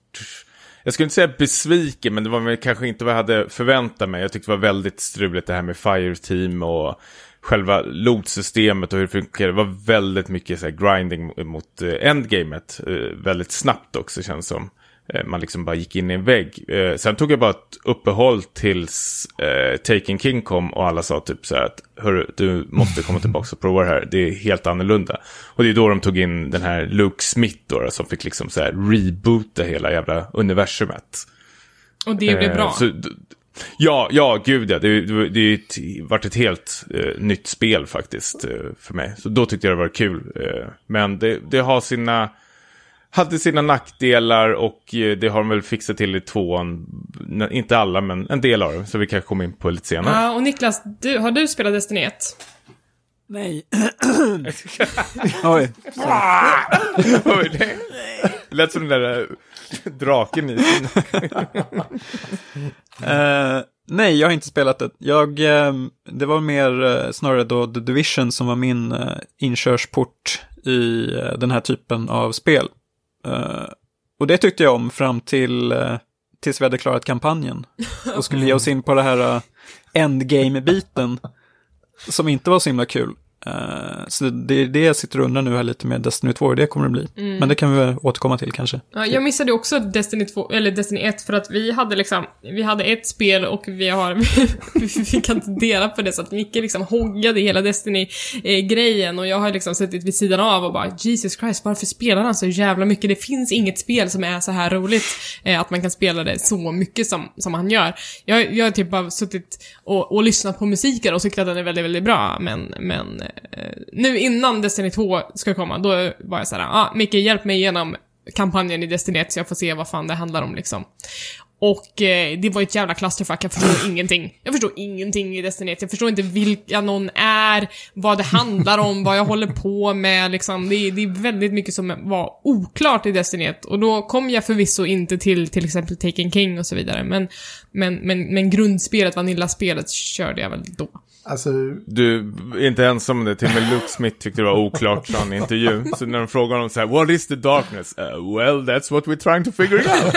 jag skulle inte säga besviken, men det var väl kanske inte vad jag hade förväntat mig. Jag tyckte det var väldigt struligt det här med Fireteam och själva loot-systemet och hur det funkar. Det var väldigt mycket så grinding mot eh, endgamet. Eh, väldigt snabbt också känns som. Eh, man liksom bara gick in i en vägg. Eh, sen tog jag bara ett uppehåll tills eh, Taken King kom och alla sa typ så här att Hörru, du måste komma tillbaka och prova det här. Det är helt annorlunda. Och det är då de tog in den här Luke Smith då, som fick liksom så här reboota hela jävla universumet. Och det blev bra. Så, ja, ja, gud ja. Det, det, det varit ett helt eh, nytt spel faktiskt eh, för mig. Så då tyckte jag det var kul. Eh, men det, det har sina hade sina nackdelar och eh, det har de väl fixat till i tvåan. Inte alla, men en del av dem. Så vi kan komma in på lite senare. Ja, och Niklas, du, har du spelat Destiny 1? Nej. (clears throat) Oj. Oj, det lät som den där eh, draken i sin... uh, nej, jag har inte spelat det. Jag, uh, det var mer uh, snarare då The Division som var min uh, inkörsport i den här typen av spel. Uh, och det tyckte jag om fram till uh, tills vi hade klarat kampanjen. Och skulle ge oss in på det här uh, endgame-biten. Som inte var så himla kul. Uh, så det är det jag sitter och undrar nu här lite med Destiny 2, hur det kommer att bli. Mm. Men det kan vi väl återkomma till kanske. Ja, jag missade också Destiny 2, eller Destiny 1 för att vi hade liksom, vi hade ett spel och vi har, (laughs) vi kan inte dela på det så att Micke liksom hoggade hela Destiny-grejen och jag har liksom suttit vid sidan av och bara Jesus Christ, varför spelar han så jävla mycket? Det finns inget spel som är så här roligt, eh, att man kan spela det så mycket som, som han gör. Jag, jag har typ bara suttit och, och lyssnat på musiken och tyckt att den är väldigt, väldigt bra, men, men nu innan Destiny 2 ska komma, då var jag såhär, ah, Micke hjälp mig igenom kampanjen i Destiny 1 så jag får se vad fan det handlar om liksom. Och eh, det var ett jävla clusterfuck, jag förstår (laughs) ingenting. Jag förstår ingenting i Destiny 1, jag förstår inte vilka någon är, vad det handlar om, vad jag håller på med liksom. Det, det, är väldigt mycket som var oklart i Destiny 1. Och då kom jag förvisso inte till till exempel Taken King och så vidare, men, men, men, men grundspelet, Vanilla-spelet, körde jag väl då. Alltså... Du är inte ensam om det. Till och med Luke Smith tyckte det var oklart i en intervju. Så när de frågar honom så här, What is the darkness? Uh, well, that's what we're trying to figure it out.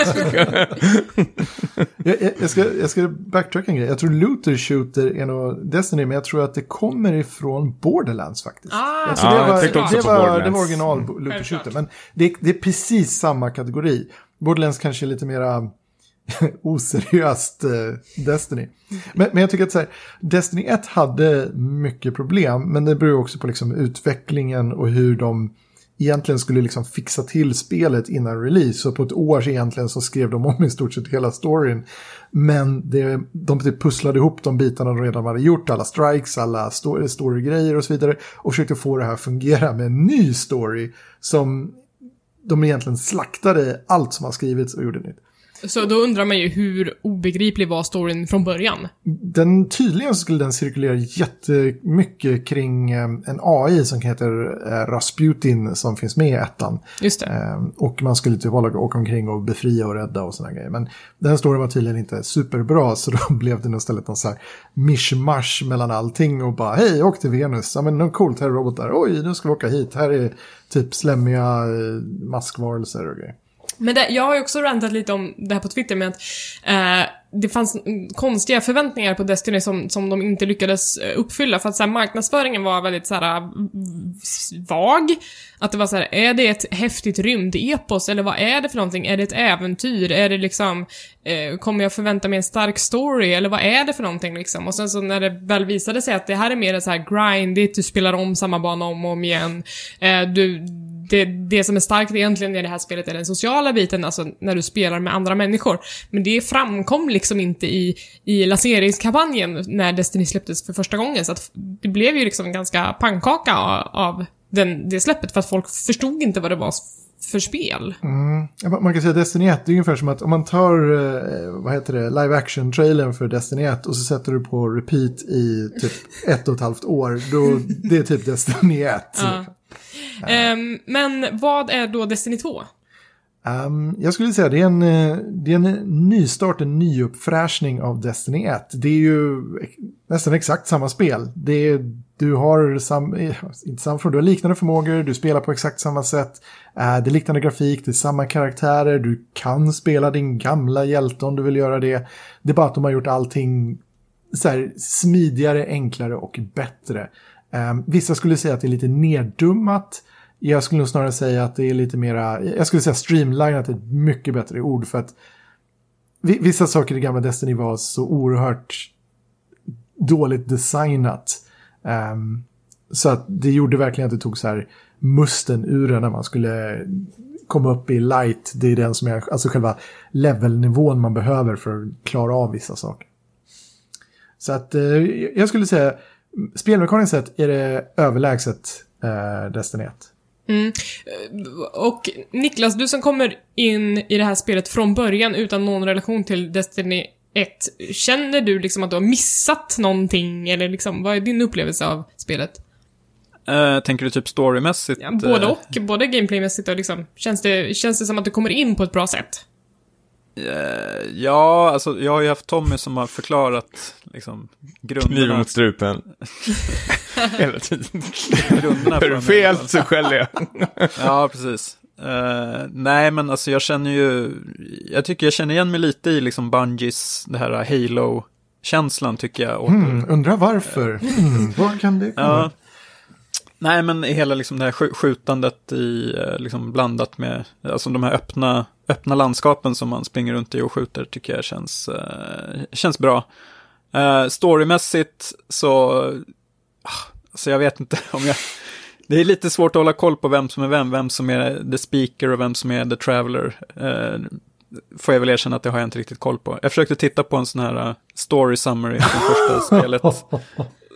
jag, jag, jag, ska, jag ska backtracka en grej. Jag tror Luther Shooter är nog Destiny, men jag tror att det kommer ifrån Borderlands faktiskt. Ah, alltså, det, var, var, det, var, det var original mm. Luther Shooter, men det, det är precis samma kategori. Borderlands kanske är lite mera (laughs) oseriöst eh, Destiny. Men, men, jag tycker att så här, Destiny 1 hade mycket problem, men det beror också på liksom utvecklingen och hur de egentligen skulle liksom fixa till spelet innan release. Så på ett år egentligen så skrev de om i stort sett hela storyn. Men det, de typ pusslade ihop de bitarna de redan hade gjort, alla strikes, alla storygrejer och så vidare. Och försökte få det här att fungera med en ny story som de egentligen slaktade allt som har skrivits och gjorde nytt. Så då undrar man ju hur obegriplig var storyn från början? Den, tydligen skulle den cirkulera jättemycket kring eh, en AI som heter eh, Rasputin som finns med i ettan. Just det. Eh, och man skulle typ hålla, åka omkring och befria och rädda och sådana grejer. Men den storyn var tydligen inte superbra (laughs) så då blev det istället någon så här mishmash mellan allting och bara hej, åk till Venus. Ja men coolt, här är robotar. Oj, nu ska vi åka hit. Här är typ slemmiga maskvarelser och grejer. Men det, jag har ju också rantat lite om det här på Twitter med att eh, det fanns konstiga förväntningar på Destiny som, som de inte lyckades eh, uppfylla för att så här, marknadsföringen var väldigt så här eh, vag. Att det var så här, är det ett häftigt rymdepos eller vad är det för någonting? Är det ett äventyr? Är det liksom, eh, kommer jag förvänta mig en stark story? Eller vad är det för någonting liksom? Och sen så när det väl visade sig att det här är mer så här grindigt, du spelar om samma bana om och om igen. Eh, du det, det som är starkt egentligen i det här spelet är den sociala biten, alltså när du spelar med andra människor. Men det framkom liksom inte i, i lanseringskampanjen när Destiny släpptes för första gången, så att det blev ju liksom en ganska pannkaka av den, det släppet, för att folk förstod inte vad det var för spel. Mm. Man kan säga Destiny 1, det är ungefär som att om man tar, eh, vad heter det, live action-trailern för Destiny 1 och så sätter du på repeat i typ ett och ett halvt år, då det är typ Destiny 1. Ja. Um, men vad är då Destiny 2? Um, jag skulle säga det är en, eh, det är en nystart, en nyuppfräschning av Destiny 1. Det är ju nästan exakt samma spel. Det är, du har sam, eh, inte samma, du har liknande förmågor, du spelar på exakt samma sätt. Uh, det är liknande grafik, det är samma karaktärer, du kan spela din gamla hjälte om du vill göra det. Det är bara att de har gjort allting så här, smidigare, enklare och bättre. Um, vissa skulle säga att det är lite neddummat. Jag skulle nog snarare säga att det är lite mera, jag skulle säga streamlinat är ett mycket bättre ord för att vissa saker i gamla Destiny var så oerhört dåligt designat. Um, så att det gjorde verkligen att det tog så här musten ur den när man skulle komma upp i light. Det är den som är alltså själva levelnivån man behöver för att klara av vissa saker. Så att eh, jag skulle säga spelmekaniskt sett är det överlägset eh, Destiny 1. Mm. Och Niklas, du som kommer in i det här spelet från början utan någon relation till Destiny 1, känner du liksom att du har missat någonting? Eller liksom, vad är din upplevelse av spelet? Uh, tänker du typ storymässigt? Ja, både och. Uh... Både gameplaymässigt och liksom, känns det, känns det som att du kommer in på ett bra sätt? Uh, ja, alltså jag har ju haft Tommy som har förklarat liksom grunderna. Kniv mot strupen. (laughs) Hela tiden. Är du fel så skäller jag. (laughs) ja, precis. Uh, nej, men alltså jag känner ju, jag tycker jag känner igen mig lite i liksom Bungies, det här Halo-känslan tycker jag. Mm, undrar varför. Mm, vad kan det komma? Ja. Nej, men hela liksom det här skjutandet i, eh, liksom blandat med, alltså de här öppna, öppna landskapen som man springer runt i och skjuter tycker jag känns, uh, känns bra. Uh, storymässigt så, alltså jag vet inte (laughs) om jag, det är lite svårt att hålla koll på vem som är vem, vem som är the speaker och vem som är the traveler. Uh, får jag väl erkänna att det har jag inte riktigt koll på. Jag försökte titta på en sån här story summary från första (laughs) spelet.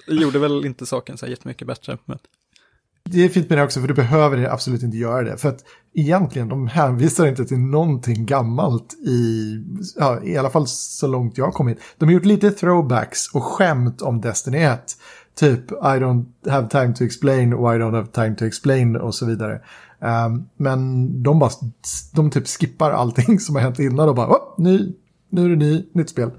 Det gjorde väl inte saken så här jättemycket bättre. Men... Det är fint med det också, för du behöver absolut inte göra det. För att egentligen, de hänvisar inte till någonting gammalt i, ja, i alla fall så långt jag har kommit. De har gjort lite throwbacks och skämt om Destiny 1. Typ I don't have time to explain och I don't have time to explain och så vidare. Um, men de bara, de typ skippar allting som har hänt innan och bara, oh, ny, nu är det ny, nytt spel.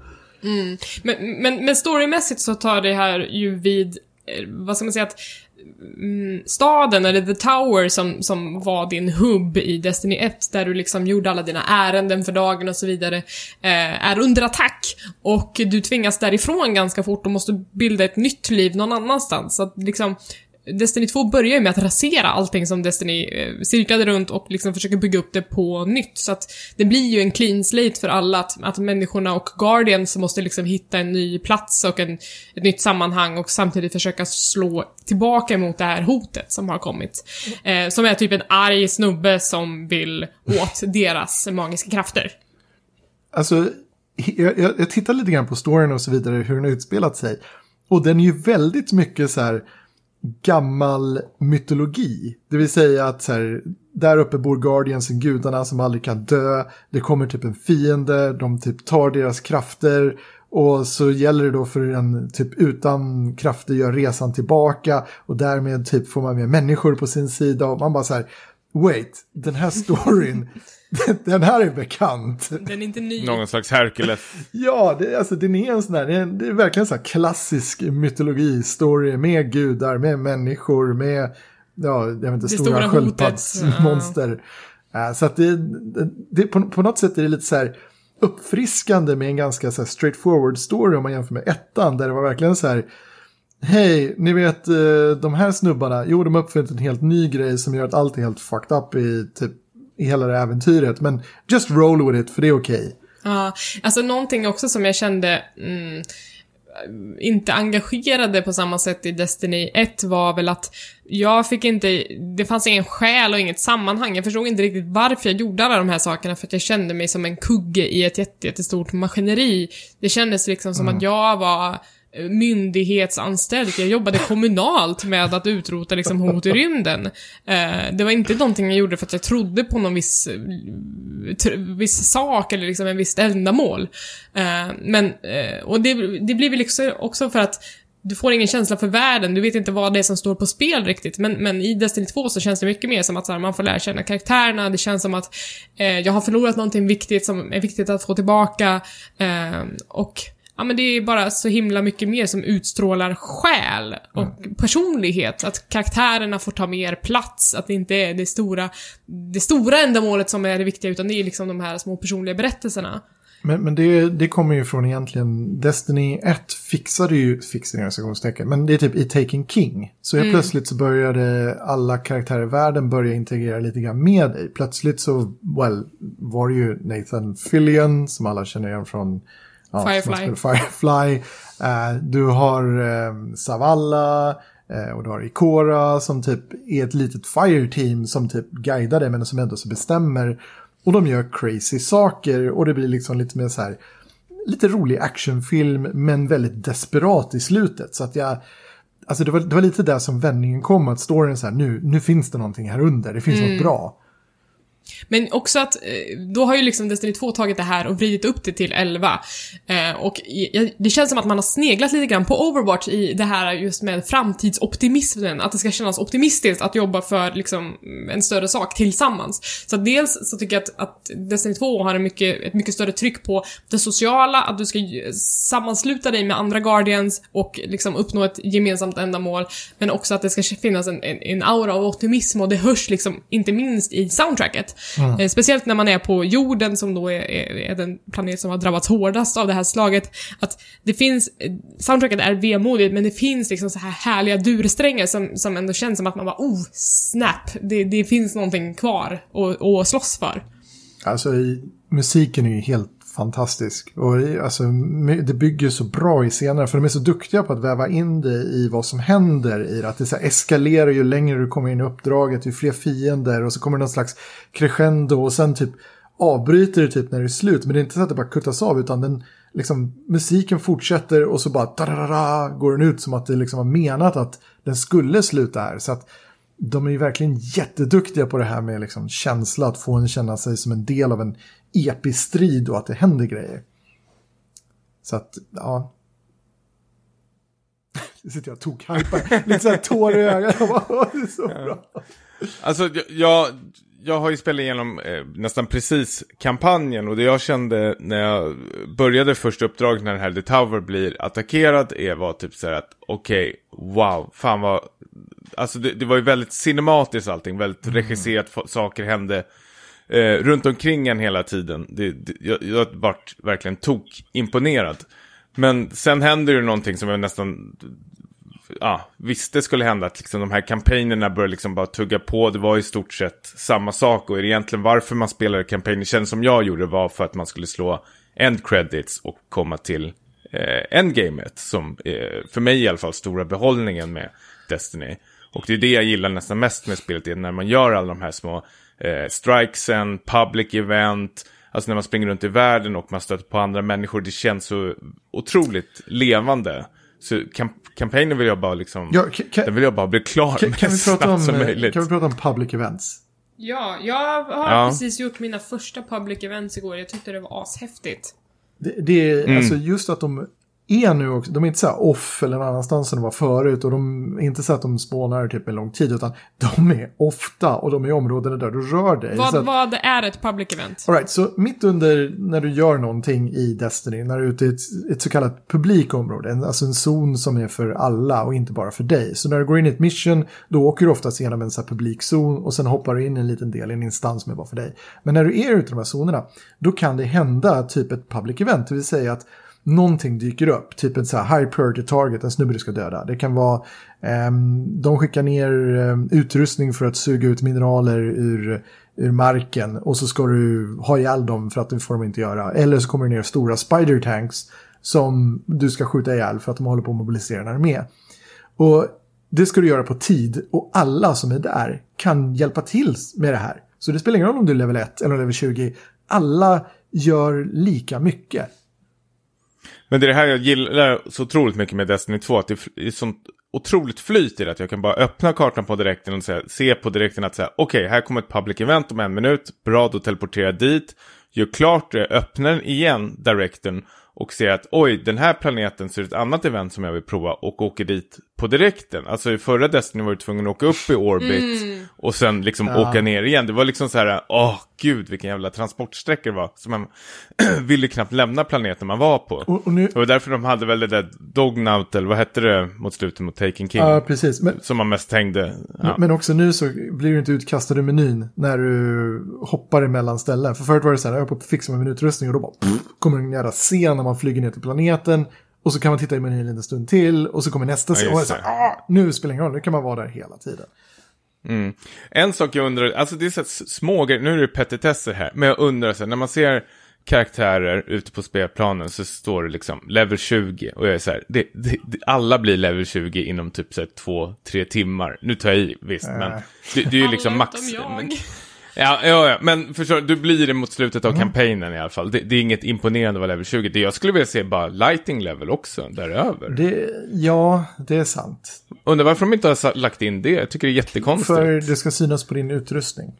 Mm. Men, men, men storymässigt så tar det här ju vid, eh, vad ska man säga, att Mm, staden, eller The Tower som, som var din hubb i Destiny 1, där du liksom gjorde alla dina ärenden för dagen och så vidare, eh, är under attack. Och du tvingas därifrån ganska fort och måste bilda ett nytt liv någon annanstans. Så att liksom, Destiny 2 börjar ju med att rasera allting som Destiny eh, cirklade runt och liksom försöker bygga upp det på nytt. Så att det blir ju en clean slate för alla, att, att människorna och Guardians måste liksom hitta en ny plats och en, ett nytt sammanhang och samtidigt försöka slå tillbaka mot det här hotet som har kommit. Eh, som är typ en arg snubbe som vill åt (laughs) deras magiska krafter. Alltså, jag, jag, jag tittar lite grann på storyn och så vidare, hur den har utspelat sig. Och den är ju väldigt mycket så här gammal mytologi. Det vill säga att så här, där uppe bor Guardiansen, gudarna som aldrig kan dö. Det kommer typ en fiende, de typ tar deras krafter. Och så gäller det då för en typ utan krafter gör resan tillbaka. Och därmed typ får man med människor på sin sida. Och man bara så här, wait, den här storyn, (laughs) (laughs) den här är bekant. Den är inte ny. Någon slags Hercules. (laughs) Ja, det, alltså, den är en sån där, det är, det är verkligen en sån här klassisk mytologistory med gudar, med människor, med, ja, jag vet inte, Det stora, stora sköldpaddsmonster. Uh, (laughs) så att det, det, det på, på något sätt är det lite så här uppfriskande med en ganska så här straightforward story om man jämför med ettan, där det var verkligen så här, Hej, ni vet eh, de här snubbarna, jo de har uppfunnit en helt ny grej som gör att allt är helt fucked up i typ i hela det här äventyret. Men just roll with it, för det är okej. Ja, alltså någonting också som jag kände mm, inte engagerade på samma sätt i Destiny 1 var väl att jag fick inte, det fanns ingen skäl och inget sammanhang. Jag förstod inte riktigt varför jag gjorde alla de här sakerna för att jag kände mig som en kugge i ett jätte, jättestort maskineri. Det kändes liksom som att jag var Eh, myndighetsanställd. Jag jobbade kommunalt med att utrota liksom hot i rymden. Eh, det var inte någonting jag gjorde för att jag trodde på någon viss, eh, tr- viss sak eller liksom en visst ändamål. Eh, men, eh, och det, det blir väl liksom också för att du får ingen känsla för världen, du vet inte vad det är som står på spel riktigt. Men, men i Destiny 2 så känns det mycket mer som att så här, man får lära känna karaktärerna, det känns som att eh, jag har förlorat någonting viktigt som är viktigt att få tillbaka. Eh, och ja men det är bara så himla mycket mer som utstrålar själ och Mm. personlighet. Att karaktärerna får ta mer plats, att det inte är det stora, det stora ändamålet som är det viktiga, utan det är liksom de här små personliga berättelserna. Men, men det, det kommer ju från egentligen Destiny 1 fixade ju, fixade citationstecken, men det är typ i Taken King. Så helt plötsligt så började alla karaktärer i världen börja integrera lite grann med dig. Plötsligt så, well, var det ju Nathan Fillion som alla känner igen från ja, Firefly. Firefly. Eh, du har eh, Savalla. eh, och du har Ikora som typ är ett litet fireteam som typ guidar dig men som ändå så bestämmer. Och de gör crazy saker och det blir liksom lite mer så här lite rolig actionfilm men väldigt desperat i slutet. Så att jag, alltså det var, det var lite där som vändningen kom att storyn så här nu, nu finns det någonting här under, det finns något bra. Men också att, eh, då har ju liksom Destiny 2 tagit det här och vridit upp det till 11. Eh, och i- det känns som att man har sneglat lite grann på Overwatch i det här just med framtidsoptimismen, att det ska kännas optimistiskt att jobba för liksom en större sak tillsammans. Så att dels så tycker jag att, att Destiny 2 har en mycket, ett mycket större tryck på det sociala, att du ska sammansluta dig med andra Guardians och liksom uppnå ett gemensamt ändamål, men också att det ska finnas en, en, en aura av optimism och det hörs liksom inte minst i soundtracket. Eh, speciellt när man är på jorden som då är, är, är den planet som har drabbats hårdast av det här slaget. Att det finns, eh, soundtracket är vemodigt men det finns liksom så här härliga dursträngar som, som ändå känns som att man bara oh, snap, det, det finns någonting kvar att- att slåss för. Alltså i, musiken är ju helt fantastisk. Och alltså, det bygger så bra i scenerna för de är så duktiga på att väva in det i vad som händer i det. Att det så eskalerar ju längre du kommer in i uppdraget, ju fler fiender och så kommer det någon slags crescendo och sen typ avbryter det typ när det är slut. Men det är inte så att det bara kuttas av utan den, liksom, musiken fortsätter och så bara tararara går den ut som att det liksom var menat att den skulle sluta här. Så att de är ju verkligen jätteduktiga på det här med liksom känsla, att få en känna sig som en del av en episk strid och att det händer grejer. Så att, ja. (laughs) Nu sitter jag och tokhypar, lite såhär tår i ögat. Jag bara, "Åh, det är så bra. Alltså, jag, jag, har ju spelat igenom eh, nästan precis kampanjen och det jag kände när jag började första uppdraget när den här The Tower blir attackerad är var typ så här att okej, wow, fan vad... Alltså det, det var ju väldigt cinematiskt allting, väldigt regisserat, f- saker hände eh, runt omkring en hela tiden. Det, det, jag, jag vart verkligen tok imponerad. Men sen händer ju någonting som jag nästan ja, visste skulle hända. Att liksom de här kampanjerna började liksom bara tugga på. Det var i stort sett samma sak. Och egentligen varför man spelade kampanjer, känns som jag gjorde, var för att man skulle slå end credits och komma till eh, endgamet. Som eh, för mig i alla fall stora behållningen med Destiny. Och det är det jag gillar nästan mest med spelet, är när man gör alla de här små eh, strikesen, public event, alltså när man springer runt i världen och man stöter på andra människor, det känns så otroligt levande. Så kamp kampanjen vill jag bara liksom, Ja, den vill jag bara bli klar Kan, med kan, vi så prata snabbt om, som eh, möjligt. kan vi prata om public events? Ja, jag har Ja. precis gjort mina första public events igår. Jag tyckte det var ashäftigt. Det, det är Mm. alltså just att de är nu också, de är inte så här off eller någon annanstans än de var förut och de är inte så att de spånar typ en lång tid utan de är ofta och de är i områden där du rör dig. Vad, att, vad är ett public event? All right, så mitt under när du gör någonting i Destiny, när du är ute i ett, ett så kallat publikområde, en, alltså en zon som är för alla och inte bara för dig. Så när du går in i ett mission, då åker du oftast igenom en så här publikzon och sen hoppar du in i en liten del i en instans som är bara för dig. Men när du är ute i de här zonerna, då kan det hända typ ett public event, det vill säga att någonting dyker upp, typ ett så här high priority target, en snubbe du ska döda. Det kan vara, eh, de skickar ner ehm, utrustning för att suga ut mineraler ur, ur marken och så ska du ha ihjäl dem för att det får de inte göra. Eller så kommer det ner stora spider tanks som du ska skjuta ihjäl för att de håller på att mobilisera en armé. Och det ska du göra på tid och alla som är där kan hjälpa till med det här. Så det spelar ingen roll om du är level 1 eller level 20. Alla gör lika mycket. Men det är det här jag gillar så otroligt mycket med Destiny 2. Att det är sånt otroligt flyt i det. Att jag kan bara öppna kartan på direkten och säga, se på direkten att säga okej, här kommer ett public event om en minut. Bra, då teleporterar jag dit. Gör klart det, öppnar den igen, direkten. Och ser att oj, den här planeten ser ett annat event som jag vill prova. Och åker dit på direkten. Alltså i förra Destiny var du tvungen att åka upp i orbit. Och sen liksom åka ner igen. Det var liksom så här, åh gud vilken jävla transportsträcka det var. Så man (clears throat) ville knappt lämna planeten man var på. Och, och nu, Det var därför de hade väl det där Dognaut, eller vad hette det mot slutet mot Taken King? ja, precis. Men, Som man mest hängde. Ja. Men också nu så blir du inte utkastad ur menyn när du hoppar emellan ställen. För förut var det så här, jag är på att fixa med min utrustning och då bara pff, kommer en jävla scen när man flyger ner till planeten. Och så kan man titta i menyn en liten stund till och så kommer nästa Ja, och så ah, nu spelar det ingen roll, nu kan man vara där hela tiden. En sak jag undrar, alltså det är så små grejer, nu är det petitesser här, men jag undrar så här, när man ser karaktärer ute på spelplanen så står det liksom level 20 och jag är så här, det, det, alla blir level 20 inom typ så här två, tre timmar. Nu tar jag i, visst, men det, det är ju liksom max. Men, ja, ja, ja, men förstår du, blir det mot slutet av kampanjen i alla fall. Det, det är inget imponerande vara level 20. Det jag skulle vilja se bara lighting level också, däröver. Det, ja, det är sant. Undrar varför de inte har lagt in det. Jag tycker det är jättekonstigt. För det ska synas på din utrustning.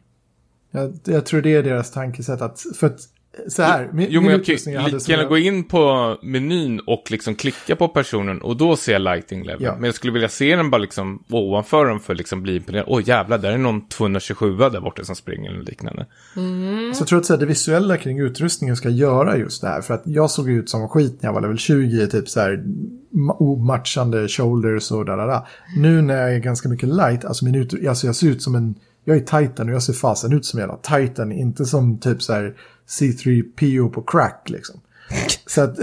Jag, jag tror det är deras tankesätt att, för att så här, min, Jo, min men jag utrustning jag kan hade lika gärna jag- gå in på menyn och liksom klicka på personen och då se lighting level. Ja. Men jag skulle vilja se den bara liksom ovanför den för att liksom bli imponerad. Åh jävlar, där är någon 227 där borta som springer eller liknande. Så jag tror att så här, det visuella kring utrustningen ska göra just det här. För att jag såg ut som skit när jag var level 20, typ så här ma- omatchande shoulders och där, där, där. Nu när jag är ganska mycket light, alltså, min ut, alltså jag ser ut som en, jag är titan och jag ser fasen ut som en jävla titan, inte som typ så här C3PO på crack liksom. Så att,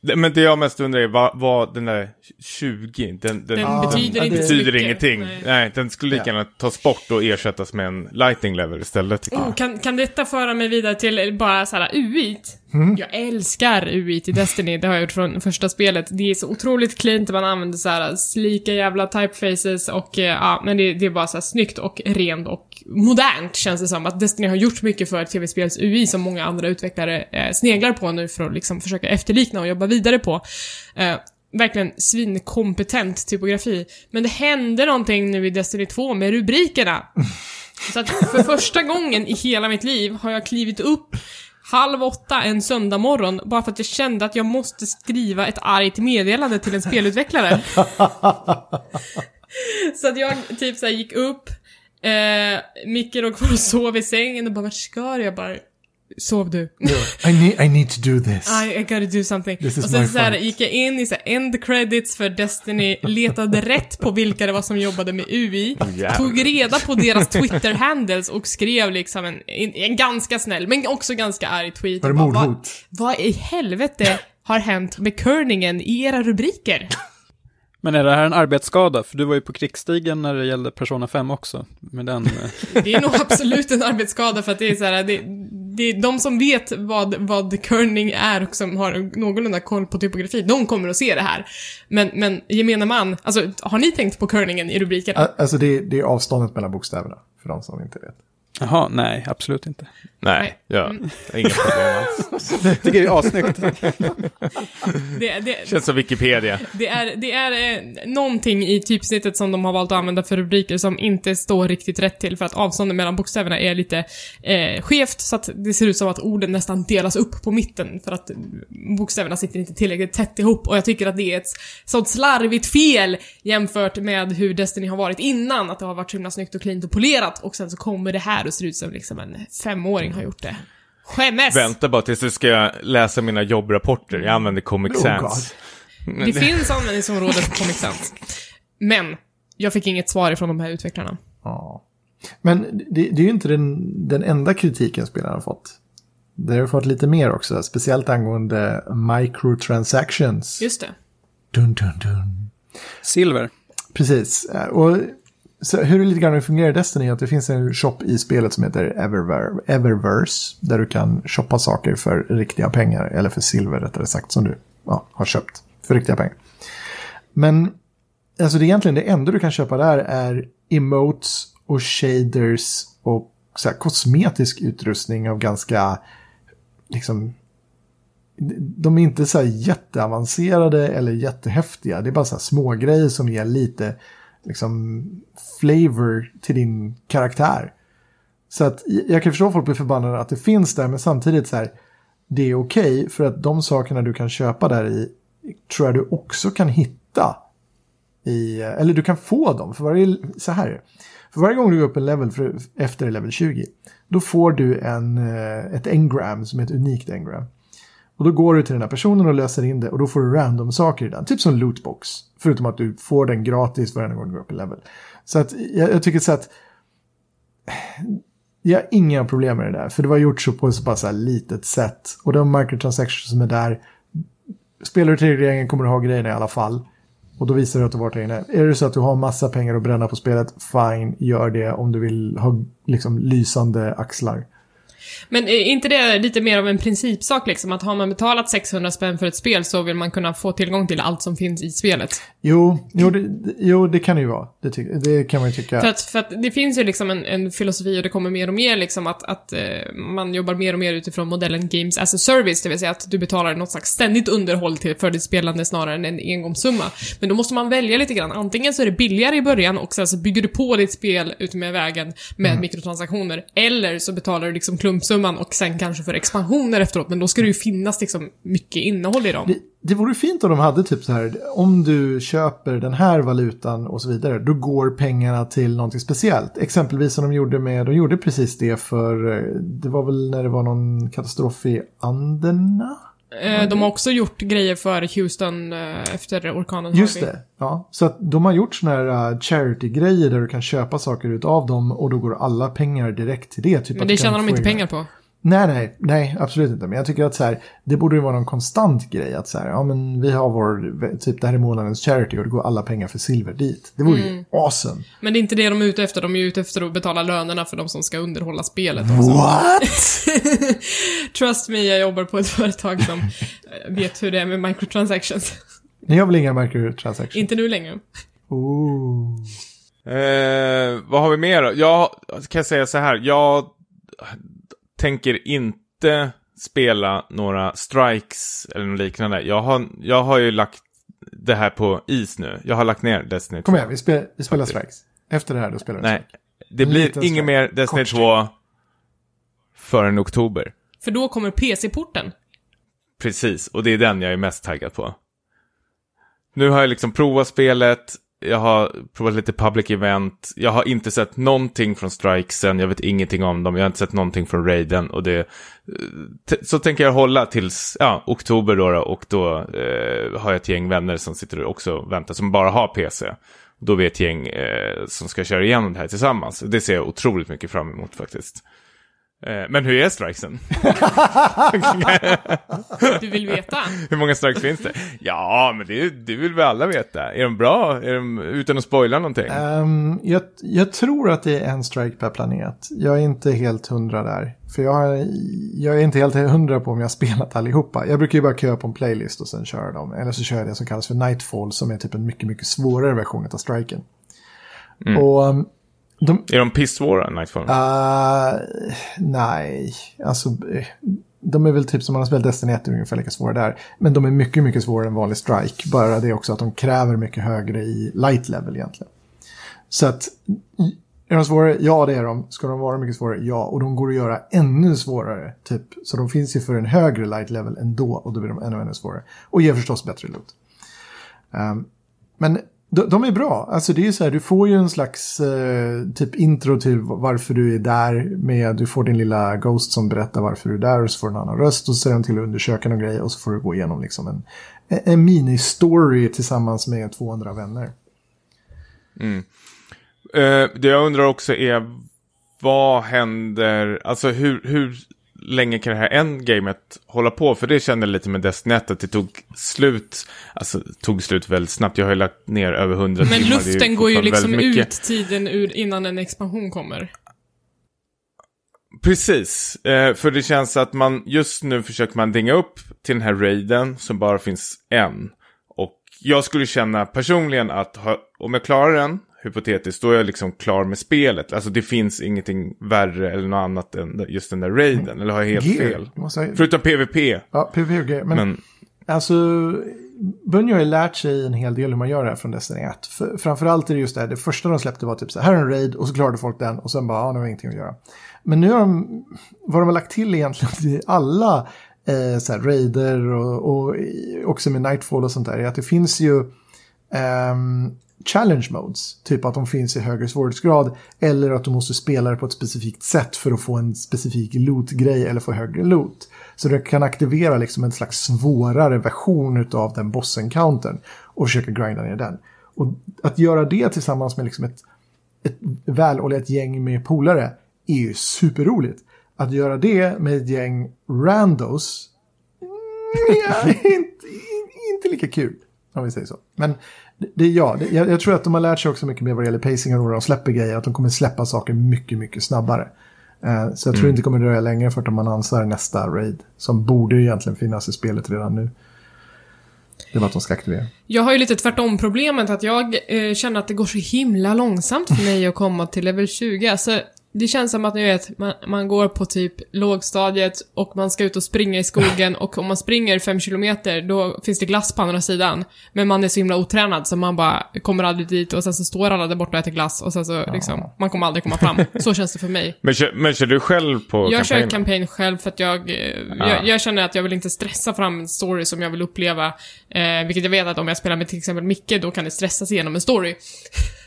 men det jag mest undrar är vad, vad den där 20, den, den, Den betyder så betyder ingenting. Nej. Nej. den skulle lika gärna tas bort och ersättas med en lighting level istället. Oh, kan, kan detta föra mig vidare till bara såhär UI't? Mm. Jag älskar UI't i Destiny, det har jag gjort från första spelet. Det är så otroligt cleant, man använder såhär slika jävla typefaces och eh, ja, men det, det är bara såhär snyggt och rent och modernt känns det som. Att Destiny har gjort mycket för tv-spels UI som många andra utvecklare eh, sneglar på nu för att liksom försöka efterlikna och jobba vidare på. Eh, verkligen svinkompetent typografi. Men det hände någonting nu i Destiny 2 med rubrikerna. Så att för första gången i hela mitt liv har jag klivit upp halv åtta en söndag morgon bara för att jag kände att jag måste skriva ett argt meddelande till en spelutvecklare. så att jag typ så här gick upp, eh, Micke låg kvar och sov i sängen och bara vart ska du? Jag bara Sov du? I need, I need to do this. I, I gotta do something. This is och sen så här, gick jag in i så här, end credits för Destiny, letade rätt på vilka det var som jobbade med UI, jävlar. tog reda på deras Twitter-handles och skrev liksom en, en, en ganska snäll, men också ganska arg tweet. Var det mordhot? Vad, vad i helvete har hänt med kerningen i era rubriker? Men är det här en arbetsskada? För du var ju på krigsstigen när det gällde Persona 5 också. Med den... eh, (laughs) Det är nog absolut en arbetsskada för att det är så här, det, det är de som vet vad, vad kerning är och som har någorlunda koll på typografi, de kommer att se det här. Men, men gemene man, alltså har ni tänkt på kerningen i rubrikerna? A- Alltså det, det är avståndet mellan bokstäverna, för de som inte vet. Jaha, nej, absolut inte. Nej, Nej. ja. Mm. Inga problem alls. Jag (laughs) tycker det är assnyggt. Det, det, Känns som Wikipedia. det är, det är eh, någonting i typsnittet som de har valt att använda för rubriker som inte står riktigt rätt till för att avståndet mellan bokstäverna är lite eh, skevt så att det ser ut som att orden nästan delas upp på mitten för att bokstäverna sitter inte tillräckligt tätt ihop och jag tycker att det är ett sånt slarvigt fel jämfört med hur Destiny har varit innan, att det har varit så himla snyggt och cleant och polerat och sen så kommer det här och ser ut som liksom en femåring har gjort det. Skämmes! Vänta bara tills du ska läsa mina jobbrapporter. Jag använder Comic Oh, Sans. Det finns användningsområden för Comic Sans. Men, jag fick inget svar ifrån de här utvecklarna. Ja. Men det, det är ju inte den, den enda kritiken spelarna har fått. Det har fått lite mer också, speciellt angående microtransactions. Just det. Dun, dun, dun. Silver. Precis. Eh, Och så hur det lite grann fungerar i Destiny är att det finns en shop i spelet som heter Everver- Eververse. Där du kan shoppa saker för riktiga pengar, eller för silver rättare sagt, som du ja, har köpt för riktiga pengar. Men alltså det är egentligen det enda du kan köpa där är emotes och shaders och så här, kosmetisk utrustning av ganska, liksom, de är inte så här jätteavancerade eller jättehäftiga. Det är bara så här små grejer som ger lite liksom flavor till din karaktär. Så att jag kan förstå att folk blir förbannade att det finns där, men samtidigt så här, det är okej för att de sakerna du kan köpa där i tror jag du också kan hitta i, eller du kan få dem för varje, så här, för varje gång du går upp en level för, efter level 20, då får du en, eh, ett engram som är ett unikt engram. Och då går du till den här personen och löser in det och då får du random saker i den. Typ som lootbox. Förutom att du får den gratis varje gång du går upp i level. Så att jag, jag tycker så att jag har inga problem med det där. För det var gjort så på ett så pass här litet sätt. Och de microtransactions som är där. Spelar du tredje grejen kommer du ha grejerna i alla fall. Och då visar du att du har varit där inne. Är det så att du har massa pengar att bränna på spelet, fine, gör det om du vill ha liksom lysande axlar. Men är inte det lite mer av en principsak liksom? Att har man betalat 600 spänn för ett spel så vill man kunna få tillgång till allt som finns i spelet. Jo, jo, det, jo, det kan det ju vara. Det, det kan man ju tycka. För, att, för att det finns ju liksom en, en filosofi och det kommer mer och mer liksom att, att eh, man jobbar mer och mer utifrån modellen Games as a Service, det vill säga att du betalar något slags ständigt underhåll till, för ditt spelande snarare än en engångssumma. Men då måste man välja lite grann. Antingen så är det billigare i början och sen så bygger du på ditt spel utmed vägen med mikrotransaktioner. Eller så betalar du liksom klumpsumman och sen kanske för expansioner efteråt. Men då ska det ju finnas liksom mycket innehåll i dem. Det, det vore fint om de hade typ så här, om du köper den här valutan och så vidare, då går pengarna till någonting speciellt. Exempelvis som de gjorde med, de gjorde precis det för, eh, det var väl när det var någon katastrof i Anderna? Eh, de har också gjort grejer för Houston eh, efter orkanen Just Harvey. det, ja. Så att de har gjort sådana här uh, charity-grejer där du kan köpa saker utav dem och då går alla pengar direkt till det. Typ Men det tjänar de inte in- pengar på. Nej, nej, nej, absolut inte. Men jag tycker att så här, det borde ju vara någon konstant grej. Att så här, ja men vi har vår, typ det här är månadens charity och det går alla pengar för silver dit. Det vore Mm. ju awesome. Men det är inte det de är ute efter, de är ute efter att betala lönerna för de som ska underhålla spelet också. What? (laughs) Trust me, jag jobbar på ett företag som eh, vet hur det är med microtransactions. Ni har väl inga microtransactions? inte nu längre. Ooh. Eh, vad har vi mer då? Jag kan säga så här, jag tänker inte spela några strikes eller något liknande. Jag har, jag har ju lagt det här på is nu. Jag har lagt ner Destiny 2. Kom igen, vi, spel, vi spelar Strikes. Efter det här då spelar vi Nej, det En blir inget mer Destiny Kort 2 förrän oktober. För då kommer PC-porten. Precis, och det är den jag är mest taggad på. Nu har jag liksom provat spelet, jag har provat lite public event, jag har inte sett någonting från strikesen, jag vet ingenting om dem, jag har inte sett någonting från raiden och det... Eh, så tänker jag hålla tills, ja, oktober då, då och då eh, har jag ett gäng vänner som sitter och också väntar, som bara har PC. Då är vi ett gäng eh, som ska köra igenom det här tillsammans. Det ser jag otroligt mycket fram emot faktiskt. Eh, men hur är strikesen? Du vill veta? (laughs) Hur många strikes finns det? Ja, men det, det vill vi alla veta. Är de bra? Är de utan att spoila någonting? Ehm, jag, jag tror att det är en strike per planet. Jag är inte helt hundra där. För jag, jag är inte helt hundra på om jag har spelat allihopa. Jag brukar ju bara köra på en playlist och sen köra dem. Eller så kör jag det som kallas för Nightfall som är typ en mycket, mycket svårare version av striken. Och um, De, Är de pissvåra, Nightfall? Uh, nej, alltså de är väl typ som man har spelat Destiny 1 är ungefär lika svåra där. Men de är mycket, mycket svårare än vanlig strike. Bara det också att de kräver mycket högre i light level egentligen. Så att, är de svårare? Ja, det är de. Ska de vara mycket svårare? Ja, och de går att göra ännu svårare. Typ. Så de finns ju för en högre light level ändå och då blir de ännu, ännu svårare. Och ger förstås bättre loot. Um, men de, de är bra. Alltså det är så här, du får ju en slags eh, typ intro till varför du är där med, du får din lilla Ghost som berättar varför du är där och så får du en annan röst och så säger de till att undersöka någon grej och så får du gå igenom liksom en, en mini-story tillsammans med två andra vänner. Mm. Eh, det jag undrar också är, vad händer, alltså hur, hur länge kan det här endgamet hålla på? För det kände jag lite med Destiny 1, att det tog slut, alltså tog slut väldigt snabbt. Jag har ju lagt ner över 100 Men timmar. är luften går ju liksom ut tiden ur innan en expansion kommer. Precis, eh, för det känns att man just nu försöker man dinga upp till den här raiden som bara finns en. Och jag skulle känna personligen att ha, om jag klarar den, hypotetiskt, då är jag liksom klar med spelet. Alltså det finns ingenting värre eller något annat än just den där raiden. Eller har jag helt Gear, fel? ha- Förutom PVP. Ja, PvP och grejer. Men, Men alltså, Bungie har ju lärt sig en hel del hur man gör det här från Destiny 1. För, framförallt är det just det här, det första de släppte var typ så här, här är en raid och så klarade folk den och sen bara, ja, nu har vi ingenting att göra. Men nu har de, vad de har lagt till egentligen (laughs) till alla eh, så här, raider och, och i- också med Nightfall och sånt där, är att det finns ju ehm, challenge modes. Typ att de finns i högre svårighetsgrad. Eller att du måste spela det på ett specifikt sätt för att få en specifik loot-grej eller få högre loot. Så du kan aktivera liksom en slags svårare version av den boss-encountern och försöka grinda ner den. Och att göra det tillsammans med liksom ett, ett väloljat gäng med polare är ju superroligt. Att göra det med ett gäng randos ja, mm, (laughs) inte, inte lika kul. Om vi säger så. Men det, det, ja, det, jag, jag tror att de har lärt sig också mycket mer vad det gäller pacing och när de släpper grejer. Att de kommer släppa saker mycket, mycket snabbare. Eh, så jag tror inte det kommer dröja länge för att de annonserar nästa raid. Som borde ju egentligen finnas i spelet redan nu. Det var att de ska aktivera. Jag har ju lite tvärtom problemet att jag eh, känner att det går så himla långsamt för mig att komma till level 20. Alltså, det känns som att ni vet, man, man går på typ lågstadiet och man ska ut och springa i skogen och om man springer fem kilometer då finns det glass på andra sidan. Men man är så himla otränad så man bara kommer aldrig dit och sen så står alla där borta och äter glass och sen så liksom, man kommer aldrig komma fram. Så känns det för mig. Men kör, men kör du själv på Jag kör kampanjen? kampanj själv för att jag, eh, jag, jag känner att jag vill inte stressa fram en story som jag vill uppleva. Eh, vilket jag vet att om jag spelar med till exempel Micke, då kan det stressas igenom en story. (laughs)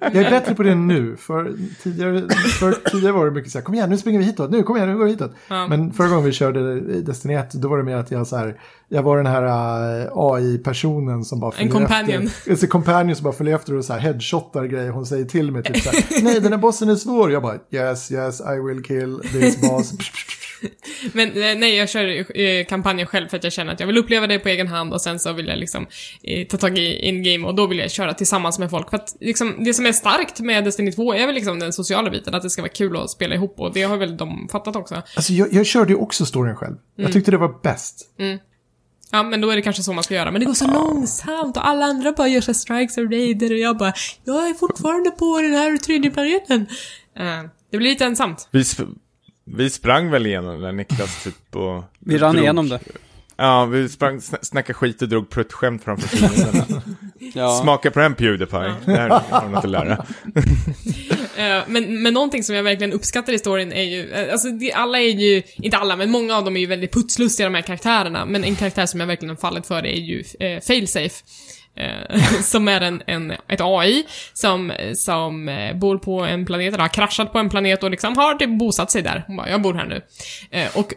Jag är bättre på det nu. För tidigare, för tidigare var det mycket så här, kom igen nu springer vi hitåt, nu kom igen nu går vi hitåt. Ja. Men förra gången vi körde Destiny 1, då var det mer att jag så här, jag var den här äh, AI-personen som bara följer companion. efter. En companion som bara följer efter och så här headshotar grejer. Hon säger till mig typ så här, nej den här bossen är svår. Jag bara, yes, yes, I will kill this boss. (laughs) Men eh, nej, jag kör eh, kampanjen själv för att jag känner att jag vill uppleva det på egen hand och sen så vill jag liksom eh, ta tag i in-game och då vill jag köra tillsammans med folk. För att liksom, det som är starkt med Destiny 2 är väl liksom den sociala biten, att det ska vara kul att spela ihop och det har väl de fattat också. Alltså jag, jag körde ju också storyn själv. Jag tyckte det var bäst. Ja, men då är det kanske så man ska göra. Men det går så långsamt och alla andra bara gör så strikes och raider och jag bara, jag är fortfarande på den här tredje planeten. Eh, det blir lite ensamt. Vi, sp- vi sprang väl igenom när Niklas typ och... (laughs) Vi rann drog- igenom det. Ja, vi sprang, sn- snackade skit och drog pruttskämt framför fienderna. (laughs) Ja. Smaka på den Pewdiepie. Där har du något att lära. (laughs) Eh, men, men någonting som jag verkligen uppskattar i storyn är ju, eh, alltså alla är ju, inte alla, men många av dem är ju väldigt putslustiga de här karaktärerna. Men en karaktär som jag verkligen har fallit för är ju eh, Failsafe. Eh, (laughs) som är en, en, ett AI som, som eh, bor på en planet, eller har kraschat på en planet och liksom har typ bosatt sig där. Hon bara, jag bor här nu. Eh, och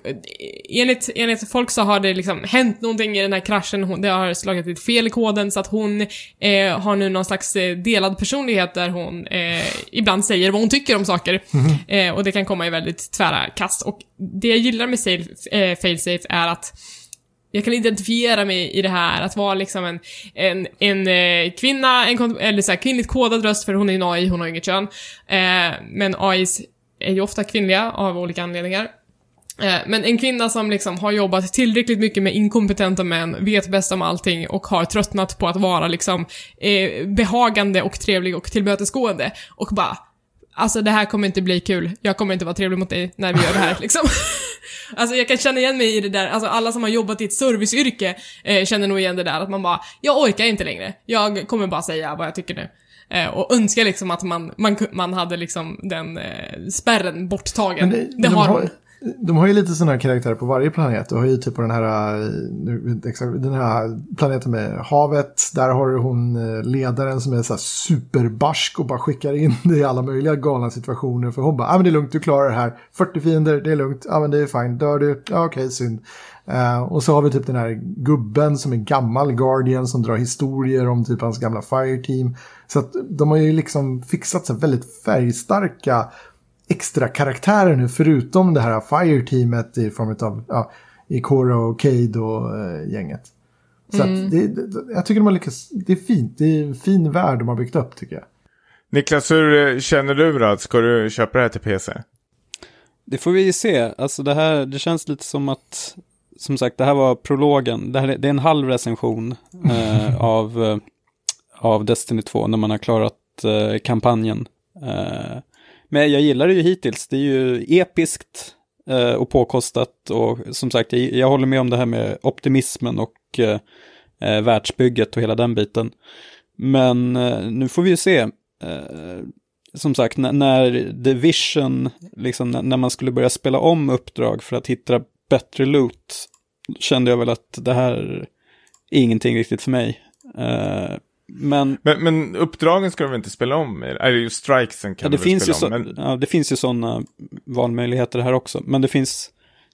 enligt, enligt folk så har det liksom hänt någonting i den här kraschen, hon, det har slagit ett fel i koden så att hon eh, har nu någon slags delad personlighet där hon eh, ibland säger vad hon tycker om saker. Eh, och det kan komma i väldigt tvära kast. Och det jag gillar med safe, Failsafe är att jag kan identifiera mig i det här, att vara liksom en, en, en eh, kvinna, en, eller så här, kvinnligt kodad röst, för hon är ju en AI, hon har inget kön. Eh, men AIs är ju ofta kvinnliga av olika anledningar. Eh, Men en kvinna som liksom har jobbat tillräckligt mycket med inkompetenta män, vet bäst om allting och har tröttnat på att vara liksom eh, behagande och trevlig och tillmötesgående och bara Alltså det här kommer inte bli kul, jag kommer inte vara trevlig mot dig när vi gör det här (laughs) liksom. (laughs) alltså jag kan känna igen mig i det där, alltså alla som har jobbat i ett serviceyrke eh, känner nog igen det där att man bara, jag orkar inte längre, jag kommer bara säga vad jag tycker nu. Eh, och önskar liksom att man, man, man hade liksom den eh, spärren borttagen. Men Det, de, har hon de har ju lite sådana här karaktärer på varje planet. Du har ju typ på den här, eh, den här planeten med havet. Där har du hon eh, ledaren som är så här superbarsk och bara skickar in (laughs) dig i alla möjliga galna situationer. För hon bara, ah, men det är lugnt, du klarar det här. 40 fiender, det är lugnt, ja ah, men det är fine. Dör du? Ja okej, synd. Uh, och så har vi typ den här gubben som är gammal Guardian som drar historier om typ hans gamla Fireteam. Så att de har ju liksom fixat så väldigt färgstarka extra karaktärer nu förutom det här Fireteamet i form av ja, i Cora och Cade och eh, gänget. Så att det, det, jag tycker de har lyckats, det är fint, det är en fin värld de har byggt upp tycker jag. Niklas, hur eh, känner du då? Ska du köpa det här till PC? Det får vi ju se. Alltså det här, det känns lite som att, som sagt, det här var prologen. Det, här, är- det är en halv recension (laughs) eh, av, eh, av Destiny 2 när man har klarat eh, kampanjen. Eh, men jag gillar det ju hittills. Det är ju episkt eh, och påkostat och som sagt, jag, jag håller med om det här med optimismen och eh, eh världsbygget och hela den biten. Men eh, nu får vi ju se. Eh, som sagt, när, när The Vision, liksom när, när man skulle börja spela om uppdrag för att hitta bättre loot, kände jag väl att det här är ingenting riktigt för mig. Eh, men Men, men uppdragen ska de väl inte spela om? Eller just strikesen kan ja, det, finns ju spela så, om? Men, ja, det finns ju sådana valmöjligheter här också. Men det finns,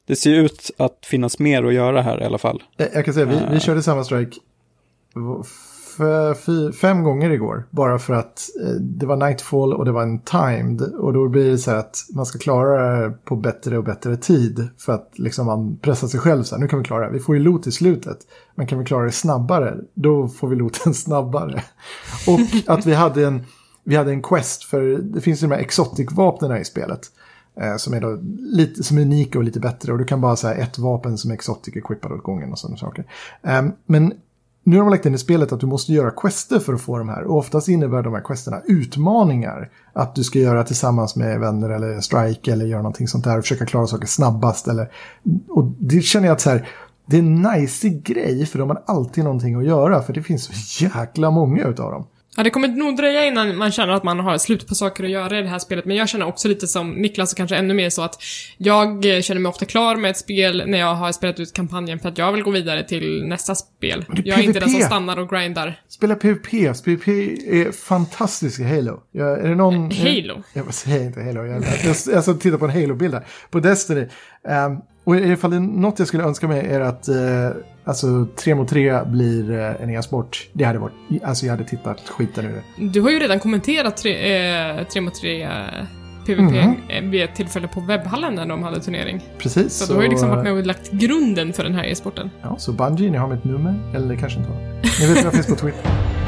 det ser ut att finnas mer att göra här i alla fall. Jag, jag kan säga, vi, vi körde samma strike fem gånger igår. Bara för att eh, det var nightfall och det var en timed. Och då blir det så här att man ska klara det på bättre och bättre tid. För att liksom man pressar sig själv så här, nu kan vi klara det. Vi får ju loot i slutet. Men kan vi klara det snabbare, då får vi looten (laughs) snabbare. Och att vi hade en, vi hade en quest, för det finns ju de här exotic-vapnen i spelet. Eh, som är då lite, som är unika och lite bättre. Och du kan bara säga ett vapen som är exotic equippad åt gången och sådana saker. Ehm, men nu har de lagt in i spelet att du måste göra quester för att få de här. Och oftast innebär de här questerna utmaningar. Att du ska göra tillsammans med vänner eller strike eller göra någonting sånt där. Och försöka klara saker snabbast. Eller, och det känner jag att så här, det är en nice grej för de har alltid någonting att göra. För det finns så jäkla många utav dem. Ja, det kommer nog dröja innan man känner att man har slut på saker att göra i det här spelet, men jag känner också lite som Niklas och kanske ännu mer så att jag eh, känner mig ofta klar med ett spel när jag har spelat ut kampanjen för att jag vill gå vidare till nästa spel. är Jag är inte den som stannar och grindar. Spela PVP. PVP är fantastiskt i Halo. Ja, är det någon... Halo? Jag säger inte Halo. Jag, jag, alltså, titta på en Halo-bild här. På Destiny. Um, och ifall det är något jag skulle önska mig är att uh, alltså, 3 mot 3 blir uh, en e-sport. Det hade varit... Alltså jag hade tittat skiten ur det. Du har ju redan kommenterat 3 eh, mot 3 eh, PVP eh, vid ett tillfälle på webbhallen när de hade turnering. Precis. Så, du har ju liksom varit med och lagt grunden för den här e-sporten. Ja, så Bungie, ni har mitt nummer. Eller kanske inte har. Ni vet att jag finns på Twitter.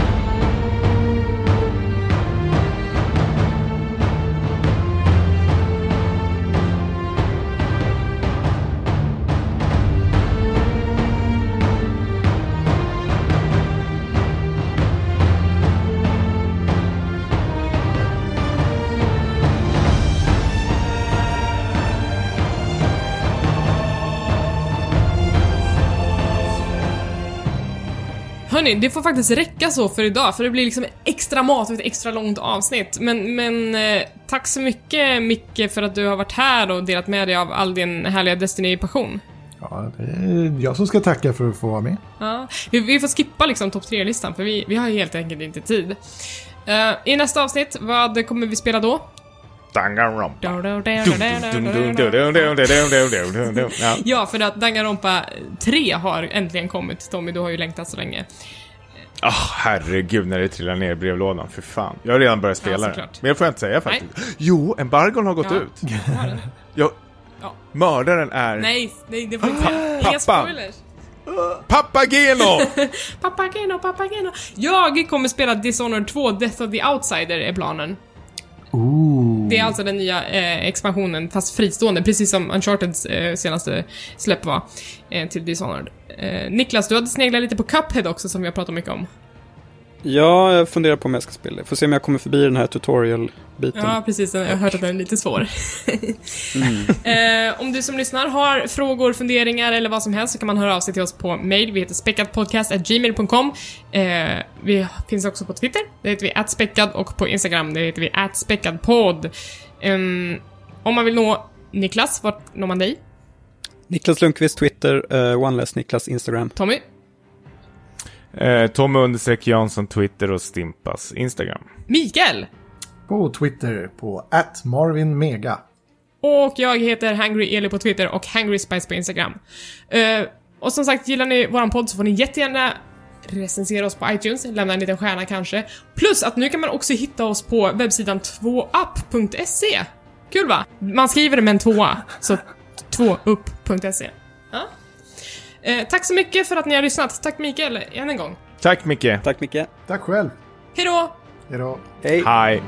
Hörni, det får faktiskt räcka så för idag, för det blir liksom extra mat och ett extra långt avsnitt. Men, men eh, tack så mycket Micke för att du har varit här och delat med dig av all din härliga Destiny-passion. Ja, det är jag som ska tacka för att få vara med. Ja, vi, vi får skippa liksom topp 3-listan för vi, vi har helt enkelt inte tid. Eh, I nästa avsnitt, vad kommer vi spela då? Danganronpa. Ja, för att Danganronpa 3 har äntligen kommit. Tommy, du har ju längtat så länge. Ah, oh, herregud när det trillar ner i brevlådan. fy fan. Jag har redan börjat spela ja, den. Mer får jag inte säga faktiskt. Nej. Jo, embargon har gått ja. ut. Ja. ja. Mördaren är... Nej, nej det får inte säga. Pappa. Papageno! Papageno, Papageno. Jag kommer spela Dishonored 2, Death of the Outsider är planen. Ooh. Det är alltså den nya eh, expansionen, fast fristående, precis som Uncharteds eh, senaste släpp var eh, till Dishonored. Eh, Niklas, du hade sneglat lite på Cuphead också, som vi har pratat mycket om. Ja, jag funderar på om jag ska spela det. Får se om jag kommer förbi den här tutorial-biten. Ja, precis. Jag har hört att den är lite svår. Mm. (laughs) eh, om du som lyssnar har frågor, funderingar eller vad som helst så kan man höra av sig till oss på mail. Vi heter späckadpodcast.gmail.com. Eh, vi finns också på Twitter. Det heter vi atspäckad och på Instagram. Det heter vi atspäckadpodd. Um, om man vill nå Niklas, vart når man dig? Niklas Lundqvist, Twitter, uh, OneLess Niklas, Instagram. Tommy? Eh, Tommy understreck Jansson, Twitter och Stimpas Instagram. Mikael? På Twitter på @marvinmega. Och jag heter Hangry Eli på Twitter och Hangry Spice på Instagram. Eh, och som sagt, gillar ni våran podd så får ni jättegärna recensera oss på iTunes, lämna en liten stjärna kanske. Plus att nu kan man också hitta oss på webbsidan 2up.se. Kul va? Man skriver det med en tvåa, så 2up.se. Eh, tack så mycket för att ni har lyssnat. Tack Mikael, än en gång. Tack Micke. Tack Micke. Tack själv. Hejdå! Hejdå. Hej. Hej.